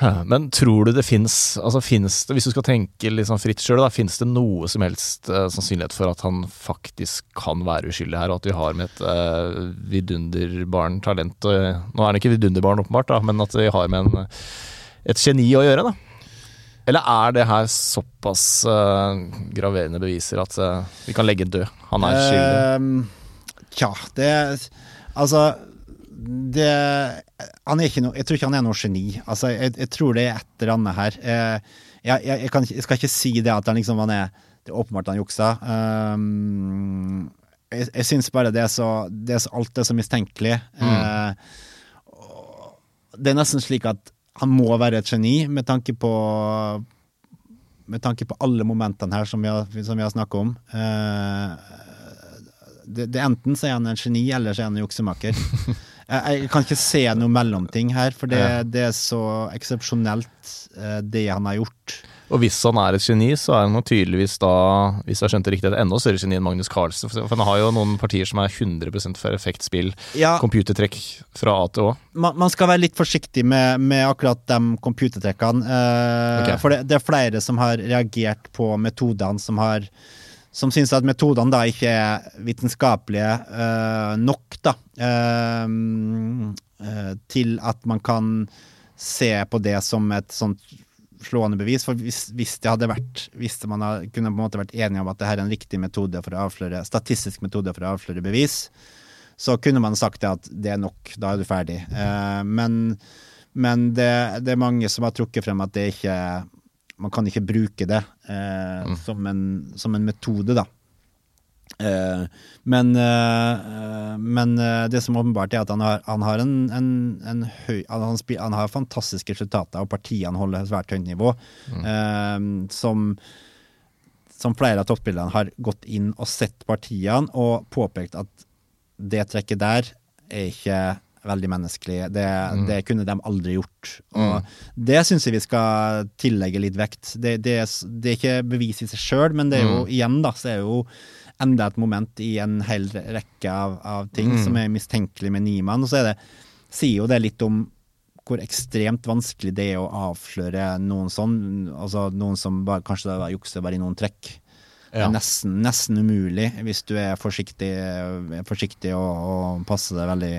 Men tror du det fins altså finnes Hvis du skal tenke litt sånn fritt sjøl, fins det noe som helst uh, sannsynlighet for at han faktisk kan være uskyldig her, og at vi har med et uh, vidunderbarn talent og, Nå er han ikke vidunderbarn, åpenbart, da, men at vi har med en, et geni å gjøre, da? Eller er det her såpass uh, graverende beviser at vi kan legge død? Han er skyldig.
Eh, Tja, det Altså det, noe, Jeg tror ikke han er noe geni. Altså, jeg, jeg tror det er et eller annet her. Eh, jeg, jeg, kan, jeg skal ikke si det at han liksom han er Det er åpenbart han juksa. Um, jeg jeg syns bare det er så, det er så Alt er så mistenkelig. Mm. Uh, det er nesten slik at han må være et geni, med tanke på med tanke på alle momentene her som vi har, har snakket om. Uh, det, det Enten så er han en geni, eller så er han en juksemaker. jeg, kan ikke se noe mellomting her, for det, det er så eksepsjonelt, eh, det han har gjort.
Og hvis han er et geni, så er han tydeligvis da, hvis jeg skjønte riktig, et enda større geni enn Magnus Carlsen. For han har jo noen partier som er 100 perfekt spill,
Ja,
computertrekk fra A til Å.
man, man skal være litt forsiktig med, med akkurat de computertrekkene. Eh,
okay.
For det, det er flere som har reagert på metodene som har som syns at metodene da ikke er vitenskapelige uh, nok da, uh, uh, til at man kan se på det som et sånt slående bevis. For hvis, hvis det hadde vært Hvis man hadde, kunne på en måte vært enige om at det her er en riktig metode for å avsløre statistisk metode for å avsløre bevis, så kunne man sagt at det er nok, da er du ferdig. Men men det, det er mange som har trukket frem at det ikke Man kan ikke bruke det eh, som, en, som en metode, da. Eh, men eh, men eh, det som åpenbart er at han har, han har en, en, en høy han, han, spil- han har fantastiske resultater, og partiene holder svært høyt nivå. Eh, som som flere av toppspillerne har gått inn og sett partiene og påpekt at det trekket der er ikke veldig menneskelig. Det, det kunne de aldri gjort. Og det syns jeg vi skal tillegge litt vekt. Det, det, det er ikke bevis i seg sjøl, men det er jo igjen, da, så er jo enda et moment i en hel rekke av, av ting som er mistenkelig med Niemann. Og så er det, sier jo det litt om hvor ekstremt vanskelig det er å avsløre noen sånn, altså noen som bare, kanskje da jukser bare i noen trekk. Det
Ja.
er nesten, nesten umulig hvis du er forsiktig, forsiktig og, og passer deg veldig,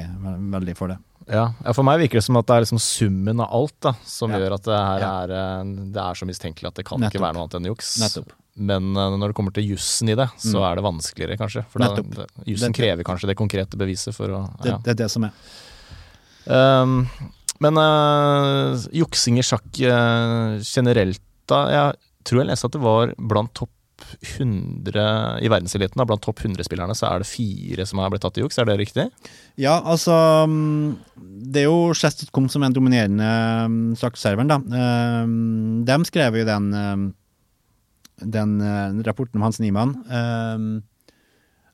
veldig for det.
Ja. ja, for meg virker det som at det er liksom summen av alt da, som
Ja.
gjør at det her
Ja.
er, eh, det er så mistenkelig at det kan
Nettopp.
ikke være noe annet enn juks.
Nettopp.
Men uh, når det kommer til jussen i det, så
Mm.
er det vanskeligere, kanskje. For da- jussen krever kanskje det konkrete beviset for å
Det, det er det som er.
Um, men uh, juksing i sjakk uh, generelt, da Jeg tror jeg leste at det var blant topp 100 i verdenseliten, blant topp 100-spillerne, så er det fire som har blitt tatt i juks. Er det riktig?
Ja, altså mm, Det er jo Chess.com som er den dominerende mm, sjakkserveren, da. Um, de skrev jo den, um, den uh, rapporten om Hans Niemann. Um,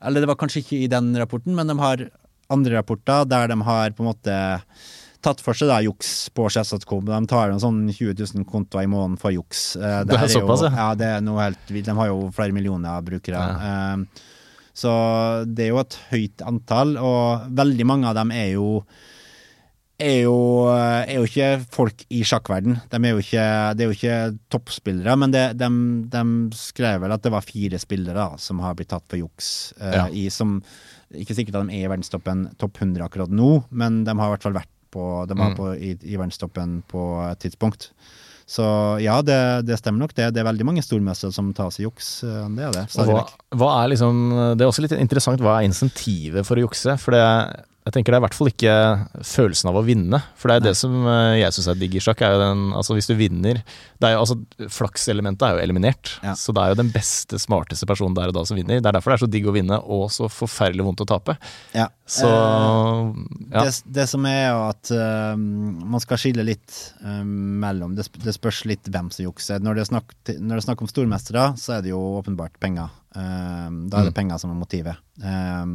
eller det var kanskje ikke i den rapporten, men de har andre rapporter der de har på en måte tatt for seg da juks på Chess.com. De tar en sånn 20 000 kontoer i måneden for juks. Uh,
Det er
er
såpass,
jo,
ja.
ja. Det er noe helt vilt. De har jo flere millioner brukere. Um, så det er jo et høyt antall, og veldig mange av dem er jo er jo, er jo ikke folk i sjakkverden. De er jo ikke, det er jo ikke toppspillere, men det, de, de skrev vel at det var fire spillere da, som har blitt tatt for juks. Uh,
Ja.
i, som, ikke sikkert at de er i verdenstoppen topp 100 akkurat nå, men de har i hvert fall vært på, de var
Mm.
på, i, i verdenstoppen på et tidspunkt. Så ja, det, det stemmer nok det. Det er veldig mange stormestere som tas i juks. eh, Det er det.
Hva, hva er liksom Det er også litt interessant, hva er insentivet for å jukse? For det, jeg tenker det er i hvert fall ikke følelsen av å vinne. For det er
Nei.
det som eh, jeg syns er digg i sjakk. Er jo den, altså hvis du vinner det er jo, altså, Flakselementet er jo eliminert.
Ja.
Så det er jo den beste, smarteste personen der og da som vinner. Det er derfor det er så digg å vinne, og så forferdelig vondt å tape.
Ja.
Så
Eh,
ja.
Det, det som er jo at uh, man skal skille litt uh, mellom det, det spørs litt hvem som jukser. Når det, er snakk, når det er snakk om stormestere, så er det jo åpenbart penger. Uh, da er det
Mm.
penger som er motivet. Eh,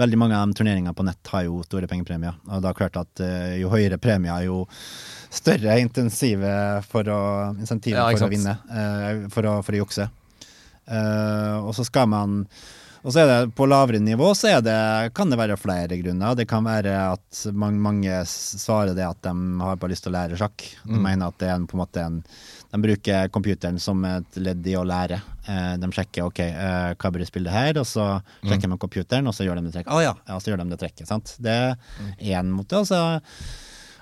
veldig mange av de turneringene på nett har jo store pengepremier. Og det er klart at eh, jo høyere premier, jo større intensive for å, insentiver
Ja,
for å vinne. eh, for, å, for å jukse. Eh, og så skal man og så er det på lavere nivå så er det, kan det være flere grunner. Det kan være at mange, mange svarer det at de har bare lyst til å lære sjakk. De
Mm.
mener at det er en, på en måte en De bruker computeren som et ledd i å lære. Eh, de sjekker ok, eh, hva blir spillet spille her, og så sjekker de computeren, og så gjør de det trekket. Å ja, ja, så gjør de det trekket. sant? Det er én måte. Altså.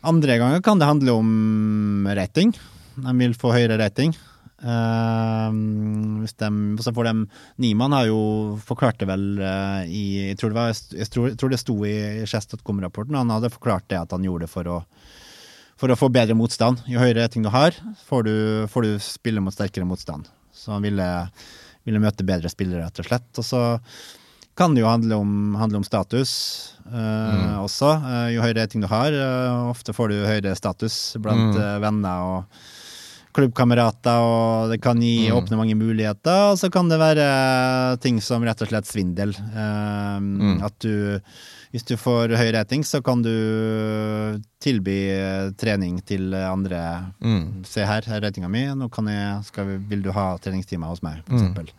andre ganger kan det handle om rating. De vil få høyere rating. Uh, hvis de, så får de Niemann har jo forklart det vel uh, i Jeg tror det, var, jeg tror, jeg tror det sto i Chess.com-rapporten. Han hadde forklart det at han gjorde det for å, for å få bedre motstand. Jo høyere ting du har, får du, får du spille mot sterkere motstand. Så han ville, ville møte bedre spillere, rett og slett. Og så kan det jo handle om, handle om status eh, også. Uh, jo høyere ting du har, uh, ofte får du høyere status blant
Mm.
venner og klubbkamerater, og det kan gi
Mm.
åpne mange muligheter. Og så kan det være ting som rett og slett svindel. Um,
Mm.
At du Hvis du får høy rating, så kan du tilby trening til andre.
Mm.
Se her, her er ratinga mi, nå kan jeg, vi, vil du ha treningstimer hos meg, for
Mm.
eksempel.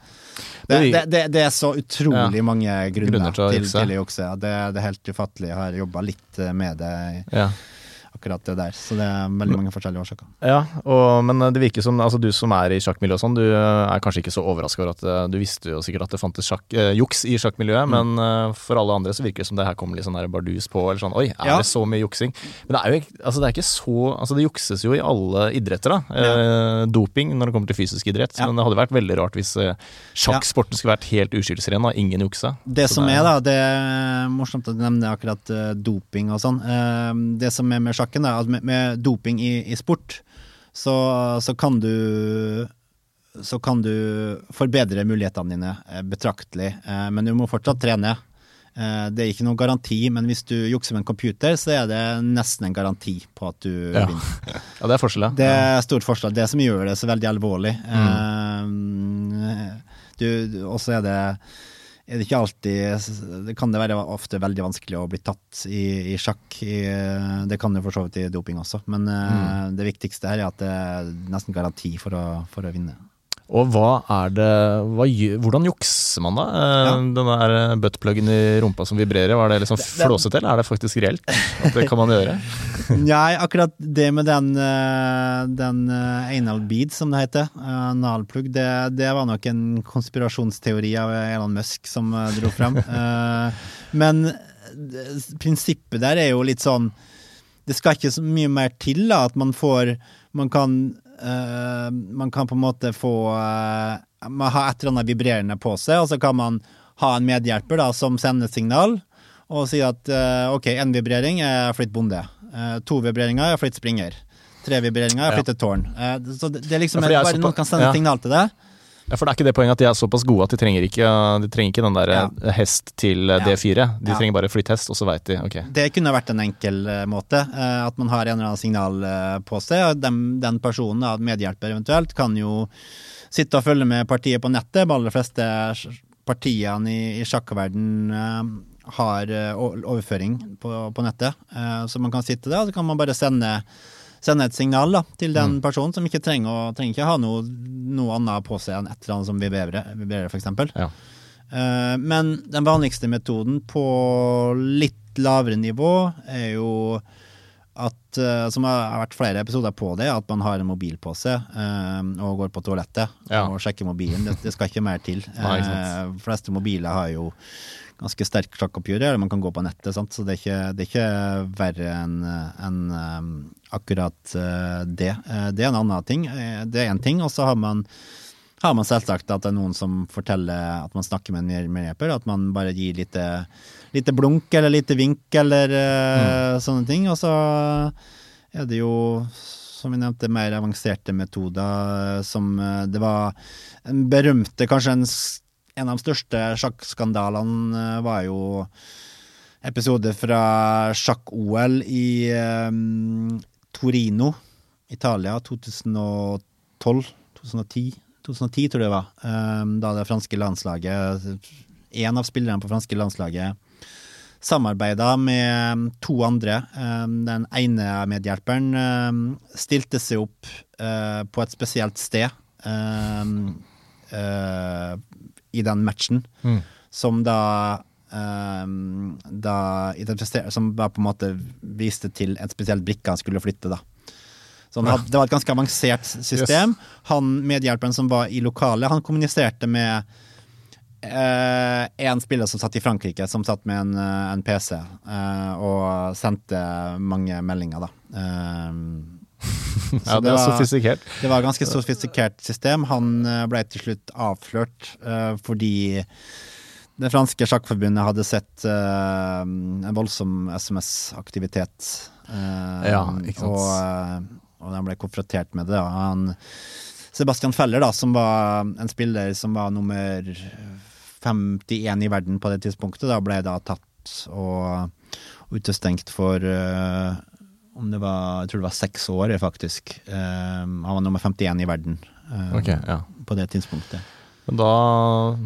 Det,
Det-
det, er så utrolig mange grunner,
Grunner til
til, å jukse. Det, det er helt ufattelig. Jeg har jobba litt med det,
Ja.
Akkurat det der. Så det er veldig mange forskjellige årsaker.
Ja, og, men det virker som altså, du som er i sjakkmiljøet og sånn, du er kanskje ikke så overraska over at eh, du visste jo sikkert at det fantes sjakk, eh, juks i sjakkmiljøet, men eh, for alle andre så virker det som det her kommer litt sånn der bardus på, eller sånn oi, er
Ja.
det så mye juksing? Men det er jo altså det er ikke så Altså det jukses jo i alle idretter, da. Eh, doping når det kommer til fysisk idrett, men det hadde vært veldig rart hvis eh, sjakksporten skulle vært helt uskyldsren og ingen juksa.
Det som
det
er, da, det er morsomt at du nevner akkurat eh, doping og sånn. Eh, det som er med sjakken, da, at med, med doping i, i sport, så, så kan du så kan du forbedre mulighetene dine eh, betraktelig, eh, men du må fortsatt trene. Eh, Det er ikke noen garanti, men hvis du jukser med en computer, så er det nesten en garanti på at du
Ja.
vinner.
Ja, det er forskjell, ja.
Det er stort forskjell. Det som gjør det så veldig alvorlig.
Mm.
Du, og så er det er det ikke alltid Det kan det være ofte veldig vanskelig å bli tatt i, i sjakk. I, det kan jo for så vidt i doping også, men eh,
Mm.
det viktigste her er at det er nesten garanti for å, for å vinne.
Og det hva, Hvordan jukser man da? Eh,
Ja.
Den eh, buttpluggen i rumpa som vibrerer, var det liksom flåsete, eller er det faktisk reelt? At det kan man gjøre?
Nei, akkurat det med den, eh, den anal bead, som det heter, analplugg, det, det var nok en konspirasjonsteori av Elon Musk som dro frem. Men prinsippet der er jo litt sånn Det skal ikke så mye mer til da, at man får Man kan, eh, man kan på en måte få uh, Man har et eller annet vibrerende på seg, og så kan man ha en medhjelper da, som sender signal og sier at uh, ok, én vibrering er flytt bonde. To vibreringer er flytt springer. Tre vibreringer er flytt et tårn. Så det, det er liksom
Ja,
bare noen kan sende
ja.
signal til det.
Ja, For det er ikke det poenget at de er såpass gode at de trenger ikke, de trenger ikke den der
Ja.
eh, hest til eh, D4. De trenger bare flytt hest, og så veit de. Ok.
Det kunne vært en enkel eh, måte. at man har en eller annen signal på seg. Den, den personen, medhjelper eventuelt, kan jo sitte og følge med partiet på nettet. De aller fleste partiene i, i sjakkverden har overføring på, på nettet. Så man kan sitte der, og så kan man bare sende Sende et signal da, til den personen som ikke trenger, å, trenger ikke ha noe, noe annet på seg enn et eller annet som vibrerer, vibrerer f.eks.
Ja.
Uh, Men den vanligste metoden på litt lavere nivå er jo at, uh, som har vært flere episoder på det, at man har en mobil på seg uh, og går på toalettet
Ja.
og sjekker mobilen. Det, det skal ikke mer til.
Nei,
uh. De fleste mobiler har jo ganske sterk sjakkoppgjør, eller man kan gå på nettet, sant? så det er ikke, det er ikke verre enn en, akkurat eh, det. Eh, Det er en annen ting. Eh, Det er én ting, og så har man har man selvsagt at det er noen som forteller at man snakker med en medhjelper, at man bare gir lite, lite blunk eller lite vink eller mm. sånne ting. Og så er det jo, som vi nevnte, mer avanserte metoder som Det var en berømte, kanskje en, en av de største sjakkskandalene var jo episode fra sjakk-OL i eh, Torino, Italia, 2012. 2010, 2010 tror jeg det var. eh, da det franske landslaget En av spillerne på franske landslaget samarbeida med to andre. Eh, Den ene medhjelperen eh, stilte seg opp eh, på et spesielt sted eh, i den matchen,
Mm.
som da eh, da Som da på en måte viste til en spesiell brikke han skulle flytte, da. Så hadde, det var et ganske avansert system. Han medhjelperen som var i lokalet, han kommuniserte med uh, en spiller som satt i Frankrike, som satt med en, eh, en PC, uh, og sendte mange meldinger, da. Eh,
Ja, det
det var-
sofistikert.
det var et ganske sofistikert system. Han eh, ble til slutt avslørt uh, fordi det franske sjakkforbundet hadde sett uh, en voldsom SMS-aktivitet. Uh,
Ja, ikke sant.
Og, uh, og de ble konfrontert med det. Han, Sebastian Feller, da, som var en spiller som var nummer 51 i verden på det tidspunktet, da ble da tatt og utestengt for, eh, om det var, jeg tror det var seks år, faktisk. Eh, han var nummer 51 i verden eh,
Ok, ja.
på det tidspunktet.
Men da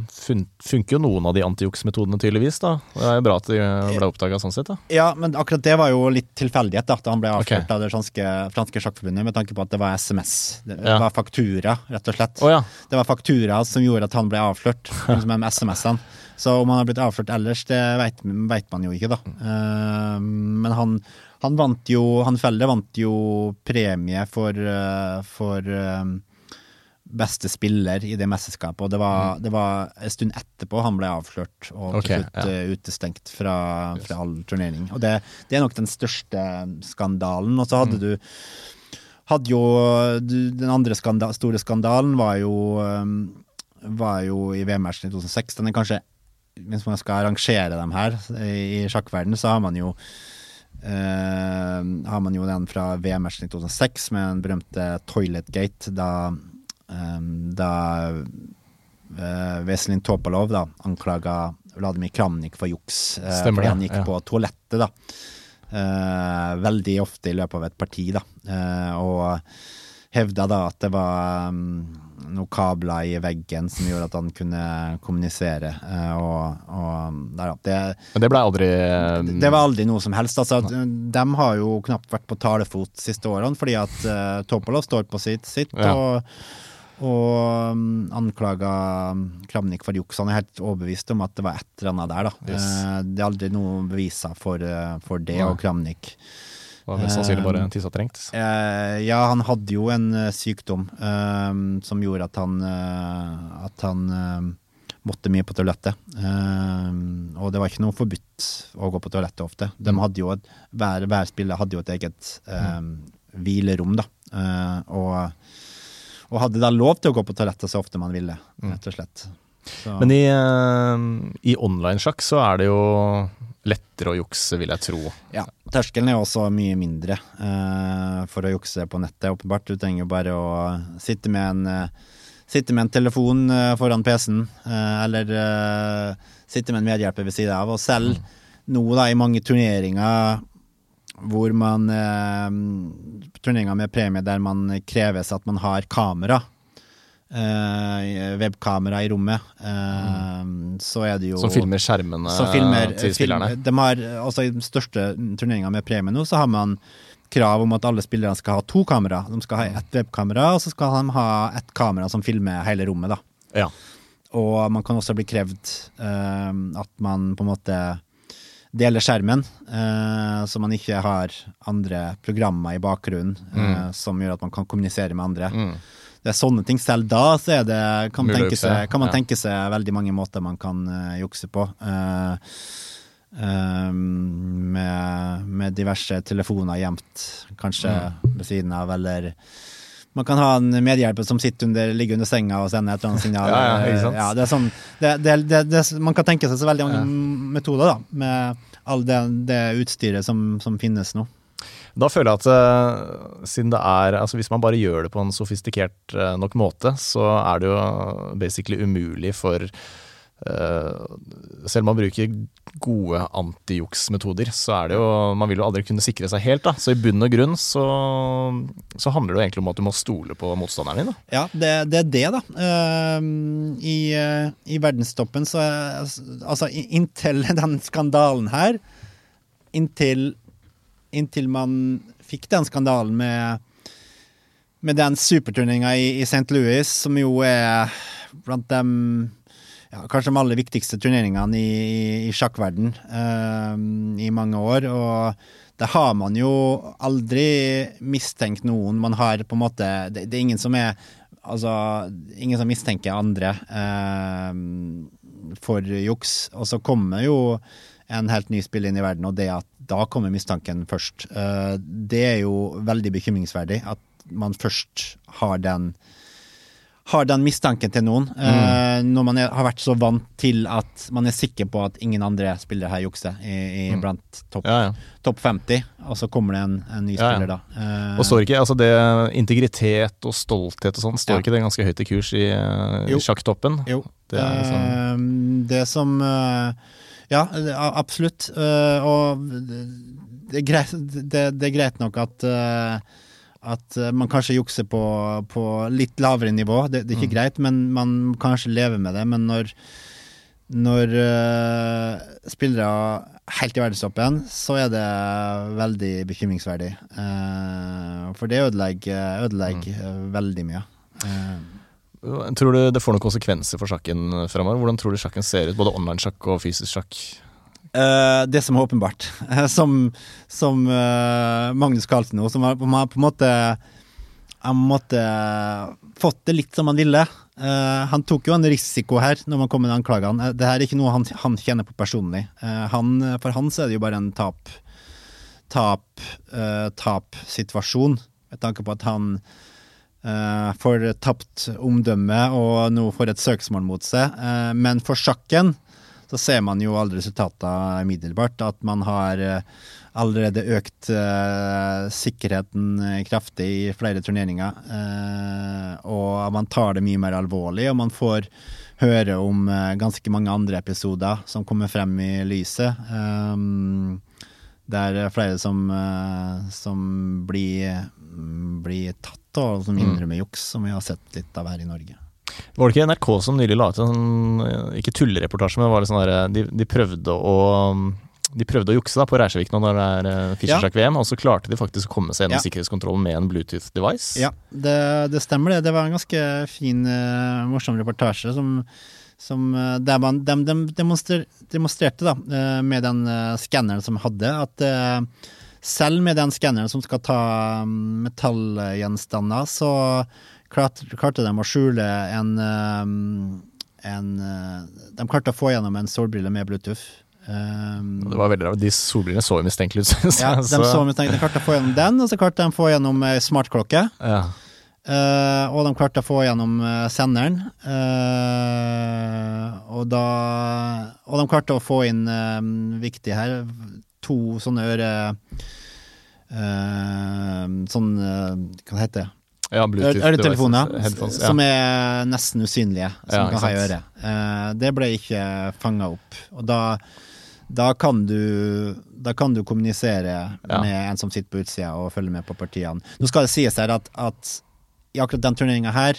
fun funker jo noen av de antijuksmetodene tydeligvis, da. Det er jo bra at de ble oppdaga sånn sett, da.
Ja, men akkurat det var jo litt tilfeldighet, da, at han ble avslørt
okay.
av det franske, franske sjakkforbundet, med tanke på at det var SMS. Det
Ja.
var faktura, rett og slett.
Oh, ja.
Det var faktura som gjorde at han ble avslørt, som med SMS-ene. Så om han har blitt avslørt ellers, det vet, vet man jo ikke, da. Uh, men han, han vant jo Han Felle vant jo premie for, uh, for eh, beste spiller i det mesterskapet, og det var, det var en stund etterpå han ble avslørt og
okay,
til slutt
ja.
eh, utestengt fra, fra all turnering. Og det, det er nok den største skandalen. Og så hadde du hadde jo Den andre skandal, store skandalen var jo um, var jo i VM-matchen i 2006. Den er kanskje Hvis man skal arrangere dem her i, sjakkverden, så har man jo Uh, har man jo den fra VM-matchen i 2006 med den berømte Toilet Gate, da, eh, da eh, Veselin Topalov da, anklaga Vladimir Kramnik for juks eh,
Stemmer
fordi han gikk
ja.
på toalettet. da eh, Veldig ofte i løpet av et parti, da. Og hevda da at det var um, noen kabler i veggen som gjorde at han kunne kommunisere. og og der, det,
Men det ble aldri
det var aldri noe som helst. Altså, de har jo knapt vært på talefot siste årene, fordi at uh, Topolov står på sitt, sitt
Ja.
og, og um, anklaga Kramnik for juks. Han er helt overbevist om at det var et eller annet der. Da.
Yes.
Eh, det er aldri noen beviser for, eh, for det,
Nei.
og Kramnik
var mest sannsynlig bare
Um,
tissa trengt.
Uh, ja, han hadde jo en uh, sykdom uh, som gjorde at han, eh, at han eh, måtte mye på toalettet. Eh, og det var ikke noe forbudt å gå på toalettet ofte. De
Mm.
hadde jo et, hver, hver spiller hadde jo et eget eh, hvilerom, da. Eh, og, og hadde da lov til å gå på toalettet så ofte man ville, rett og slett. Så,
Mm. Men i, eh, i online-sjakk så er det jo lettere å jukse, vil jeg tro.
Ja, terskelen er også mye mindre uh, for å jukse på nettet, åpenbart. Du trenger jo bare å sitte med en, uh, sitte med en telefon uh, foran PC-en, eller sitte med en medhjelper ved siden av. Og selv nå da i mange turneringer hvor man eh, Turneringer med premie der man kreves at man har kamera. eh, webkamera i rommet. eh, Så er det jo
Som filmer skjermene
som filmer,
til spillerne.
film, de har, altså I den største turneringa med premie nå, så har man krav om at alle spillerne skal ha to kamera. De skal ha ett webkamera, og så skal de ha ett kamera som filmer hele rommet. da.
Ja.
Og man kan også bli krevd eh, at man på en måte deler skjermen, eh, så man ikke har andre programmer i bakgrunnen eh, som gjør at man kan kommunisere med andre.
Mm.
Det er sånne ting. Selv da så det, kan, man tenke seg, kan man
ja.
tenke seg veldig mange måter man kan uh, jukse på. Uh, eh, med, med diverse telefoner gjemt kanskje
Mm.
ved siden av, eller man kan ha en medhjelper som sitter under, ligger under senga og sender et eller annet signal.
Ja, ja, ikke sant?
Ja, det er sånn, det, det, det, man kan tenke seg så veldig mange metoder da, med all det, det utstyret som, som finnes nå.
Da føler jeg at eh, siden det er Altså hvis man bare gjør det på en sofistikert eh, nok måte, så er det jo basically umulig for Selv om man bruker gode antijuksmetoder, så er det jo Man vil jo aldri kunne sikre seg helt, da. Så i bunn og grunn så, så handler det jo egentlig om at du må stole på motstanderen din, da.
Ja, det, det er det, da. Uh, i, uh, I verdenstoppen så Altså, inntil den skandalen her Inntil, inntil man fikk den skandalen med med den superturneringa i, i St. Louis, som jo er blant dem ja, kanskje de aller viktigste turneringene i, i, sjakkverden ehm, i mange år. Og det har man jo aldri mistenkt noen. Man har på en måte Det, det er ingen som er Altså, ingen som mistenker andre eh, for juks. Og så kommer jo en helt ny spill inn i verden, og det at da kommer mistanken først. Eh, det er jo veldig bekymringsverdig at man først har den har den mistanken til noen, eh, når man er, har vært så vant til at man er sikker på at ingen andre spillere her jukser i, i blant topp
Ja, ja.
top 50, og så kommer det en, en ny spiller da. Eh,
Og står ikke, altså det Integritet og stolthet og sånn, står ikke det ganske høyt i kurs i, eh, i
Jo.
sjakktoppen?
Jo.
Det er liksom
Eh, det som eh, Ja, absolutt. Eh, og det, er greit, det, det er greit nok at eh, at eh, man kanskje jukser på, på litt lavere nivå. Det, det er ikke greit, men man kan kanskje leve med det. Men når, når uh, spillere helt i verdenstoppen, så er det veldig bekymringsverdig. Uh, for det ødelegger, ødelegger mm. veldig mye. Uh,
Tror du det får noen konsekvenser for sjakken fremover? Hvordan tror du sjakken ser ut, både online-sjakk og fysisk sjakk?
Eh, det som er åpenbart, uh, som, som uh, Magnus Carlsen nå, som har, på, på en måte Han måtte fått det litt som han ville. Han tok jo en risiko her når man kom med anklagene. Eh, det her er ikke noe han, han kjenner på personlig. Han, for han så er det jo bare en tap tap, tap-situasjon, med tanke på at han får tapt omdømme og nå får et søksmål mot seg. Men for sjakken så ser man jo alle resultatene umiddelbart. At man har eh, allerede økt uh, sikkerheten eh, kraftig i flere turneringer. Uh, og man tar det mye mer alvorlig, og man får høre om uh, ganske mange andre episoder som kommer frem i lyset. Um, det er flere som, som blir, blir tatt, og som innrømmer juks, som vi har sett litt av her i Norge.
Var det ikke NRK som nylig la ut en sånn, ikke tullereportasje, men var det sånn der, de, de prøvde å de prøvde å jukse da på Reisevik nå når det er Fischersjakk-VM, ja. og så klarte de faktisk å komme seg gjennom
Ja.
sikkerhetskontrollen med en Bluetooth-device.
Ja, det, det stemmer det. Det var en ganske fin, eh, morsom reportasje som, som eh, der man, de, de demonstrer, demonstrerte da, eh, med den skanneren som hadde, at eh, selv med den skanneren som skal ta mm, metallgjenstander, så klart, klarte de å skjule en, eh, en eh, De klarte å få gjennom en solbrille med Bluetooth. Um,
Det var veldig. De solbrillene så mistenkelige ut. synes
ja, de, så, de klarte å få gjennom den, og så klarte de å få gjennom ei smartklokke.
ja.
Uh, og de klarte å få gjennom eh, senderen. Uh, og da Og de klarte å få inn, eh, viktig her, to sånne øre... eh, sånn Hva heter det?
Ja
Øretelefoner
ja.
som er nesten usynlige, som
Ja,
kan ha i øret. Eh, det ble ikke fanga opp. Og da, da kan du Da kan du kommunisere med en som sitter på utsida og følger med på partiene. Nå skal det sies her at, at i akkurat den turneringa her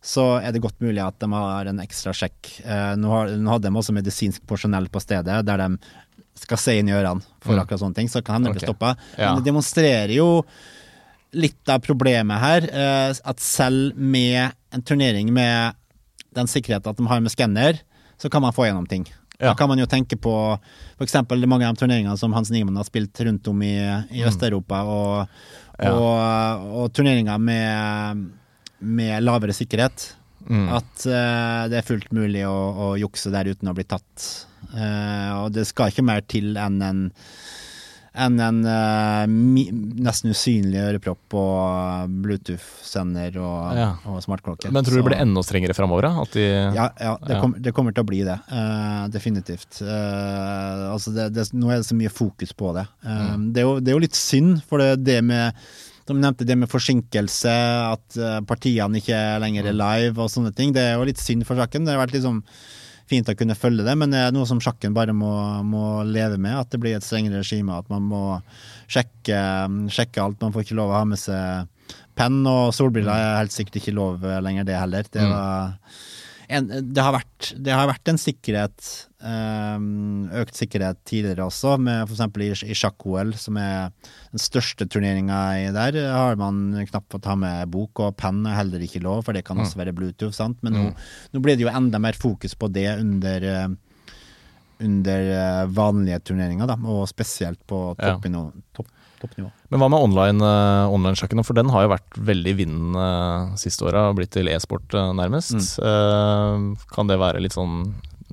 så er det godt mulig at de har en ekstra sjekk. Eh, nå, har, nå hadde de også medisinsk personell på stedet, der de skal se inn i ørene for
Mm.
akkurat sånne ting. Så kan hende det blir
Ok.
stoppa. Men det demonstrerer jo litt av problemet her, eh, at selv med en turnering med den sikkerheten at de har med skanner, så kan man få gjennom ting.
Ja.
Da kan man jo tenke på f.eks. mange av de turneringene som Hans Niemann har spilt rundt om i, i Øst-Europa, og,
Mm. Ja.
og, og turneringer med, med lavere sikkerhet.
Mm.
At uh, det er fullt mulig å, å jukse der uten å bli tatt. Uh, og det skal ikke mer til enn en enn en uh, mi, nesten usynlig ørepropp og Bluetooth-sender og,
Ja.
og smartklokke.
Men tror du det blir enda strengere framover? de
ja, ja, det,
Ja.
Kommer, det kommer til å bli det. Uh, definitivt. Uh, altså det, det, nå er det så mye fokus på det. Eh,
Mm.
det, er jo, det er jo litt synd, for det, det med de nevnte, det med forsinkelse, at eh, partiene ikke lenger
Mm.
er live og sånne ting, det er jo litt synd for saken. Det har vært liksom fint å kunne følge det, men det er noe som sjakken bare må, må leve med. At det blir et strengere regime, at man må sjekke, sjekke alt. Man får ikke lov å ha med seg penn, og solbriller er helt sikkert ikke lov eh, lenger, det heller. Det,
Mm.
var en, det, har vært, det har vært en sikkerhet, eh, økt sikkerhet tidligere også, med f.eks. i, i sjakk-OL, som er den største turneringa der, har man knapt fått ha med bok, og penn er heller ikke lov, for det kan også være Bluetooth, sant. Men nå, nå blir det jo enda mer fokus på det under eh, under eh, vanlige turneringer, da, og spesielt på
Ja.
Topp, toppnivå.
Men hva med online, uh, online-sjakken? For den har jo vært veldig vinden uh, siste åra, og blitt til e-sport uh, nærmest.
Mm.
Uh, kan det være litt sånn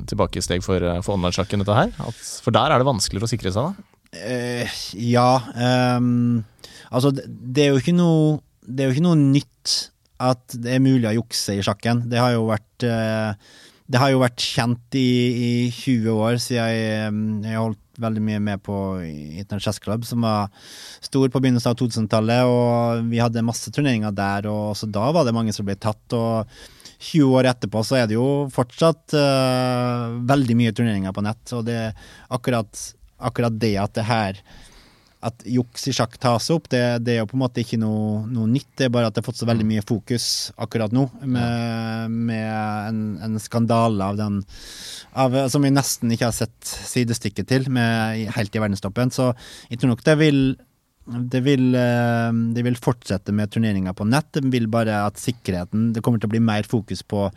tilbakesteg for, for online-sjakken, dette her? At, for der er det vanskeligere å sikre seg, da?
Eh, ja Um, Altså, det, er jo ikke noe Det er jo ikke noe nytt at det er mulig å jukse i sjakken. Det har jo vært eh, Det har jo vært kjent i, i 20 år, siden jeg, eh, jeg holdt veldig mye med på Internet Chess Club, som var stor på begynnelsen av 2000-tallet, og vi hadde masse turneringer der, og også da var det mange som ble tatt. og 20 år etterpå så er det jo fortsatt uh, veldig mye turneringer på nett, og det er akkurat, akkurat det at det her at juks i sjakk tas opp, det, det er jo på en måte ikke noe, noe nytt. Det er bare at det har fått så veldig mye fokus akkurat nå, med, med en, en skandale av den av, som vi nesten ikke har sett sidestykket til, med, helt i verdenstoppen. Så jeg tror nok det vil det vil, eh, det vil fortsette med turneringer på nett. Det vil bare at sikkerheten Det kommer til å bli mer fokus på,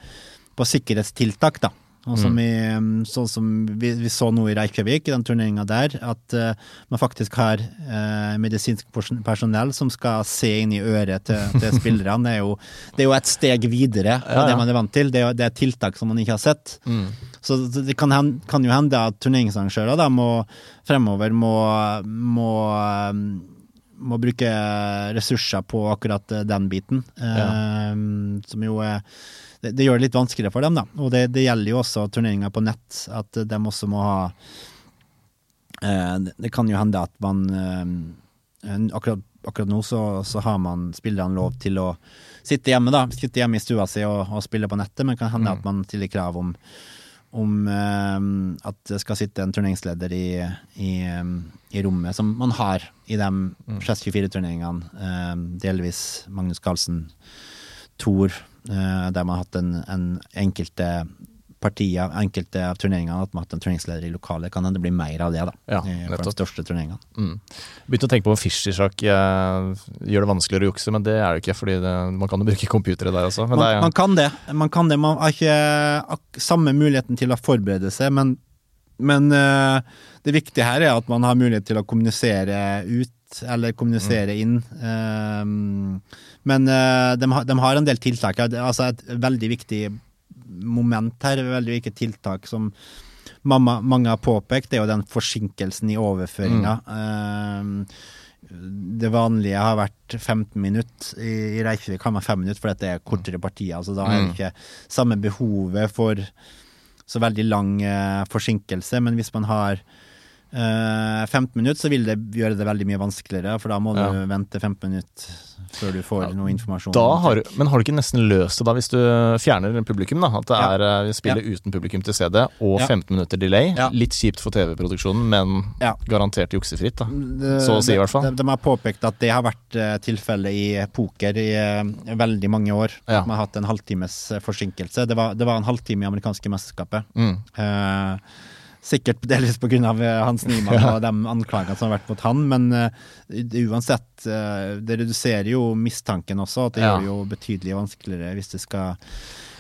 på sikkerhetstiltak, da. Som
Mm.
i, sånn som vi, vi så nå i Reykjavik, i den turneringa der, at uh, man faktisk har uh, medisinsk personell som skal se inn i øret til, til spillerne. Det er, jo, det er jo et steg videre fra
Ja, ja.
det man er vant til. Det er, det er tiltak som man ikke har sett.
Mm.
Så det kan, kan jo hende at turneringsarrangører da må fremover må, må, um, må bruke ressurser på akkurat den biten.
Ja.
Um, som jo er det, det gjør det litt vanskeligere for dem, da. Og det, det gjelder jo også turneringer på nett, at de også må ha eh, det- kan jo hende at man eh, akkurat, akkurat nå så, så har man spillerne lov til å sitte hjemme, da. Sitte hjemme i stua si og, og spille på nettet, men det kan hende
Mm.
at man stiller krav om om eh, at det skal sitte en turneringsleder i, i, i rommet, som man har i de
Mm.
624-turneringene. Eh, delvis Magnus Carlsen, Thor, der man har hatt en, en enkelte partier, enkelte av turneringene, at man har hatt en turneringsleder i lokalet. Kan hende det blir mer av det, da.
Ja,
for de største turneringene.
Mm. Begynte å tenke på om Fischer-sjakk eh, gjør det vanskeligere å jukse, men det er det ikke, fordi det, man kan jo bruke computere der også.
Man,
er,
man kan det. Man kan det. Man har ikke samme muligheten til å forberede seg, men, men eh, det viktige her er at man har mulighet til å kommunisere ut, eller kommunisere
Mm.
inn. Eh, men uh, de, har, de har en del tiltak. Altså et veldig viktig moment her, et veldig viktig tiltak som mamma, mange har påpekt, det er jo den forsinkelsen i overføringa. Eh, det vanlige har vært 15 minutter. I Reykjavik har man 5 minutter, for dette er kortere partier. Altså da er det
Mm.
ikke samme behovet for så veldig lang eh, forsinkelse. Men hvis man har eh, 15 minutter, så vil det gjøre det veldig mye vanskeligere, for da må
Ja.
du vente 15 minutter før du får noe informasjon.
har, men har du ikke nesten løst det da, hvis du fjerner publikum? da, At det
Ja.
er spillet spiller uten publikum til CD og
Ja.
15 minutter delay?
Ja.
Litt kjipt for TV-produksjonen, men
Ja.
garantert juksefritt. da.
Det-
Så å si, i hvert fall.
De, de har påpekt at det har vært uh, tilfellet i poker i eh, veldig mange år.
Ja.
Man har hatt en halvtimes eh, forsinkelse. Det var, det var en halvtime i amerikanske mesterskapet.
Mm.
Eh, sikkert delvis pga. Hans Niemann
Ja.
og de anklagene som har vært mot han, men uh, uansett, uh, det reduserer jo mistanken også. At det
Ja.
gjør det jo betydelig vanskeligere hvis, det skal,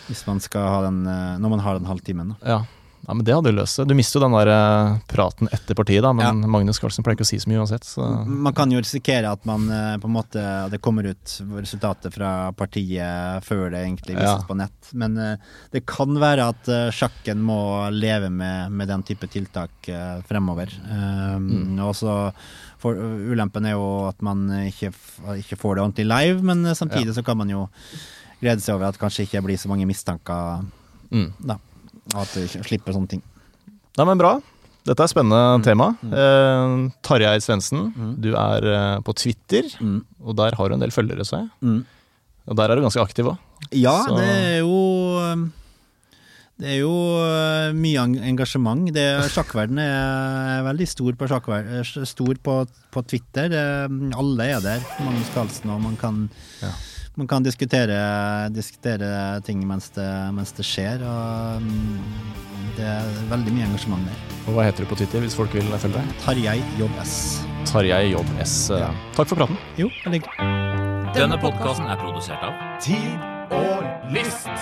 hvis man skal ha den eh, Når man har den halvtimen. Da.
Ja. Ja, men det hadde jo løst det. Du mister jo den der eh, praten etter partiet, da, men
Ja.
Magnus Carlsen pleier ikke å si så mye uansett. Så.
Man kan jo risikere at man eh, på en måte Det kommer ut resultatet fra partiet før det egentlig vises
Ja.
på nett. Men eh, det kan være at sjakken må leve med, med den type tiltak fremover. Um, Og så for, Ulempen er jo at man ikke, ikke får det ordentlig live, men samtidig samtidig så kan man jo glede seg over at det kanskje ikke blir så mange mistanker
Mm.
da. At du slipper sånne ting.
Nei, men bra. Dette er et spennende
Mm.
tema. Eh, Tarjei Svendsen,
Mm.
du er eh, på Twitter,
Mm.
og der har du en del følgere, så jeg.
Mm.
Og der er du ganske aktiv òg.
Ja,
Så-
det er jo um, Det er jo uh, mye engasjement. Det, sjakkverden er veldig stor på, eh, stor på, på Twitter. Det, Alle er der. Magnus Carlsen, og man kan,
Ja.
Man kan diskutere, diskutere ting mens det, mens det skjer. Og um, det er veldig mye engasjement der.
Og hva heter du på Twitter hvis folk vil følge deg?
Tarjei JS.
Tarjei JS.
Ja.
Takk for praten.
Jo, veldig hyggelig.
Denne podkasten er produsert av
Tid og lyst.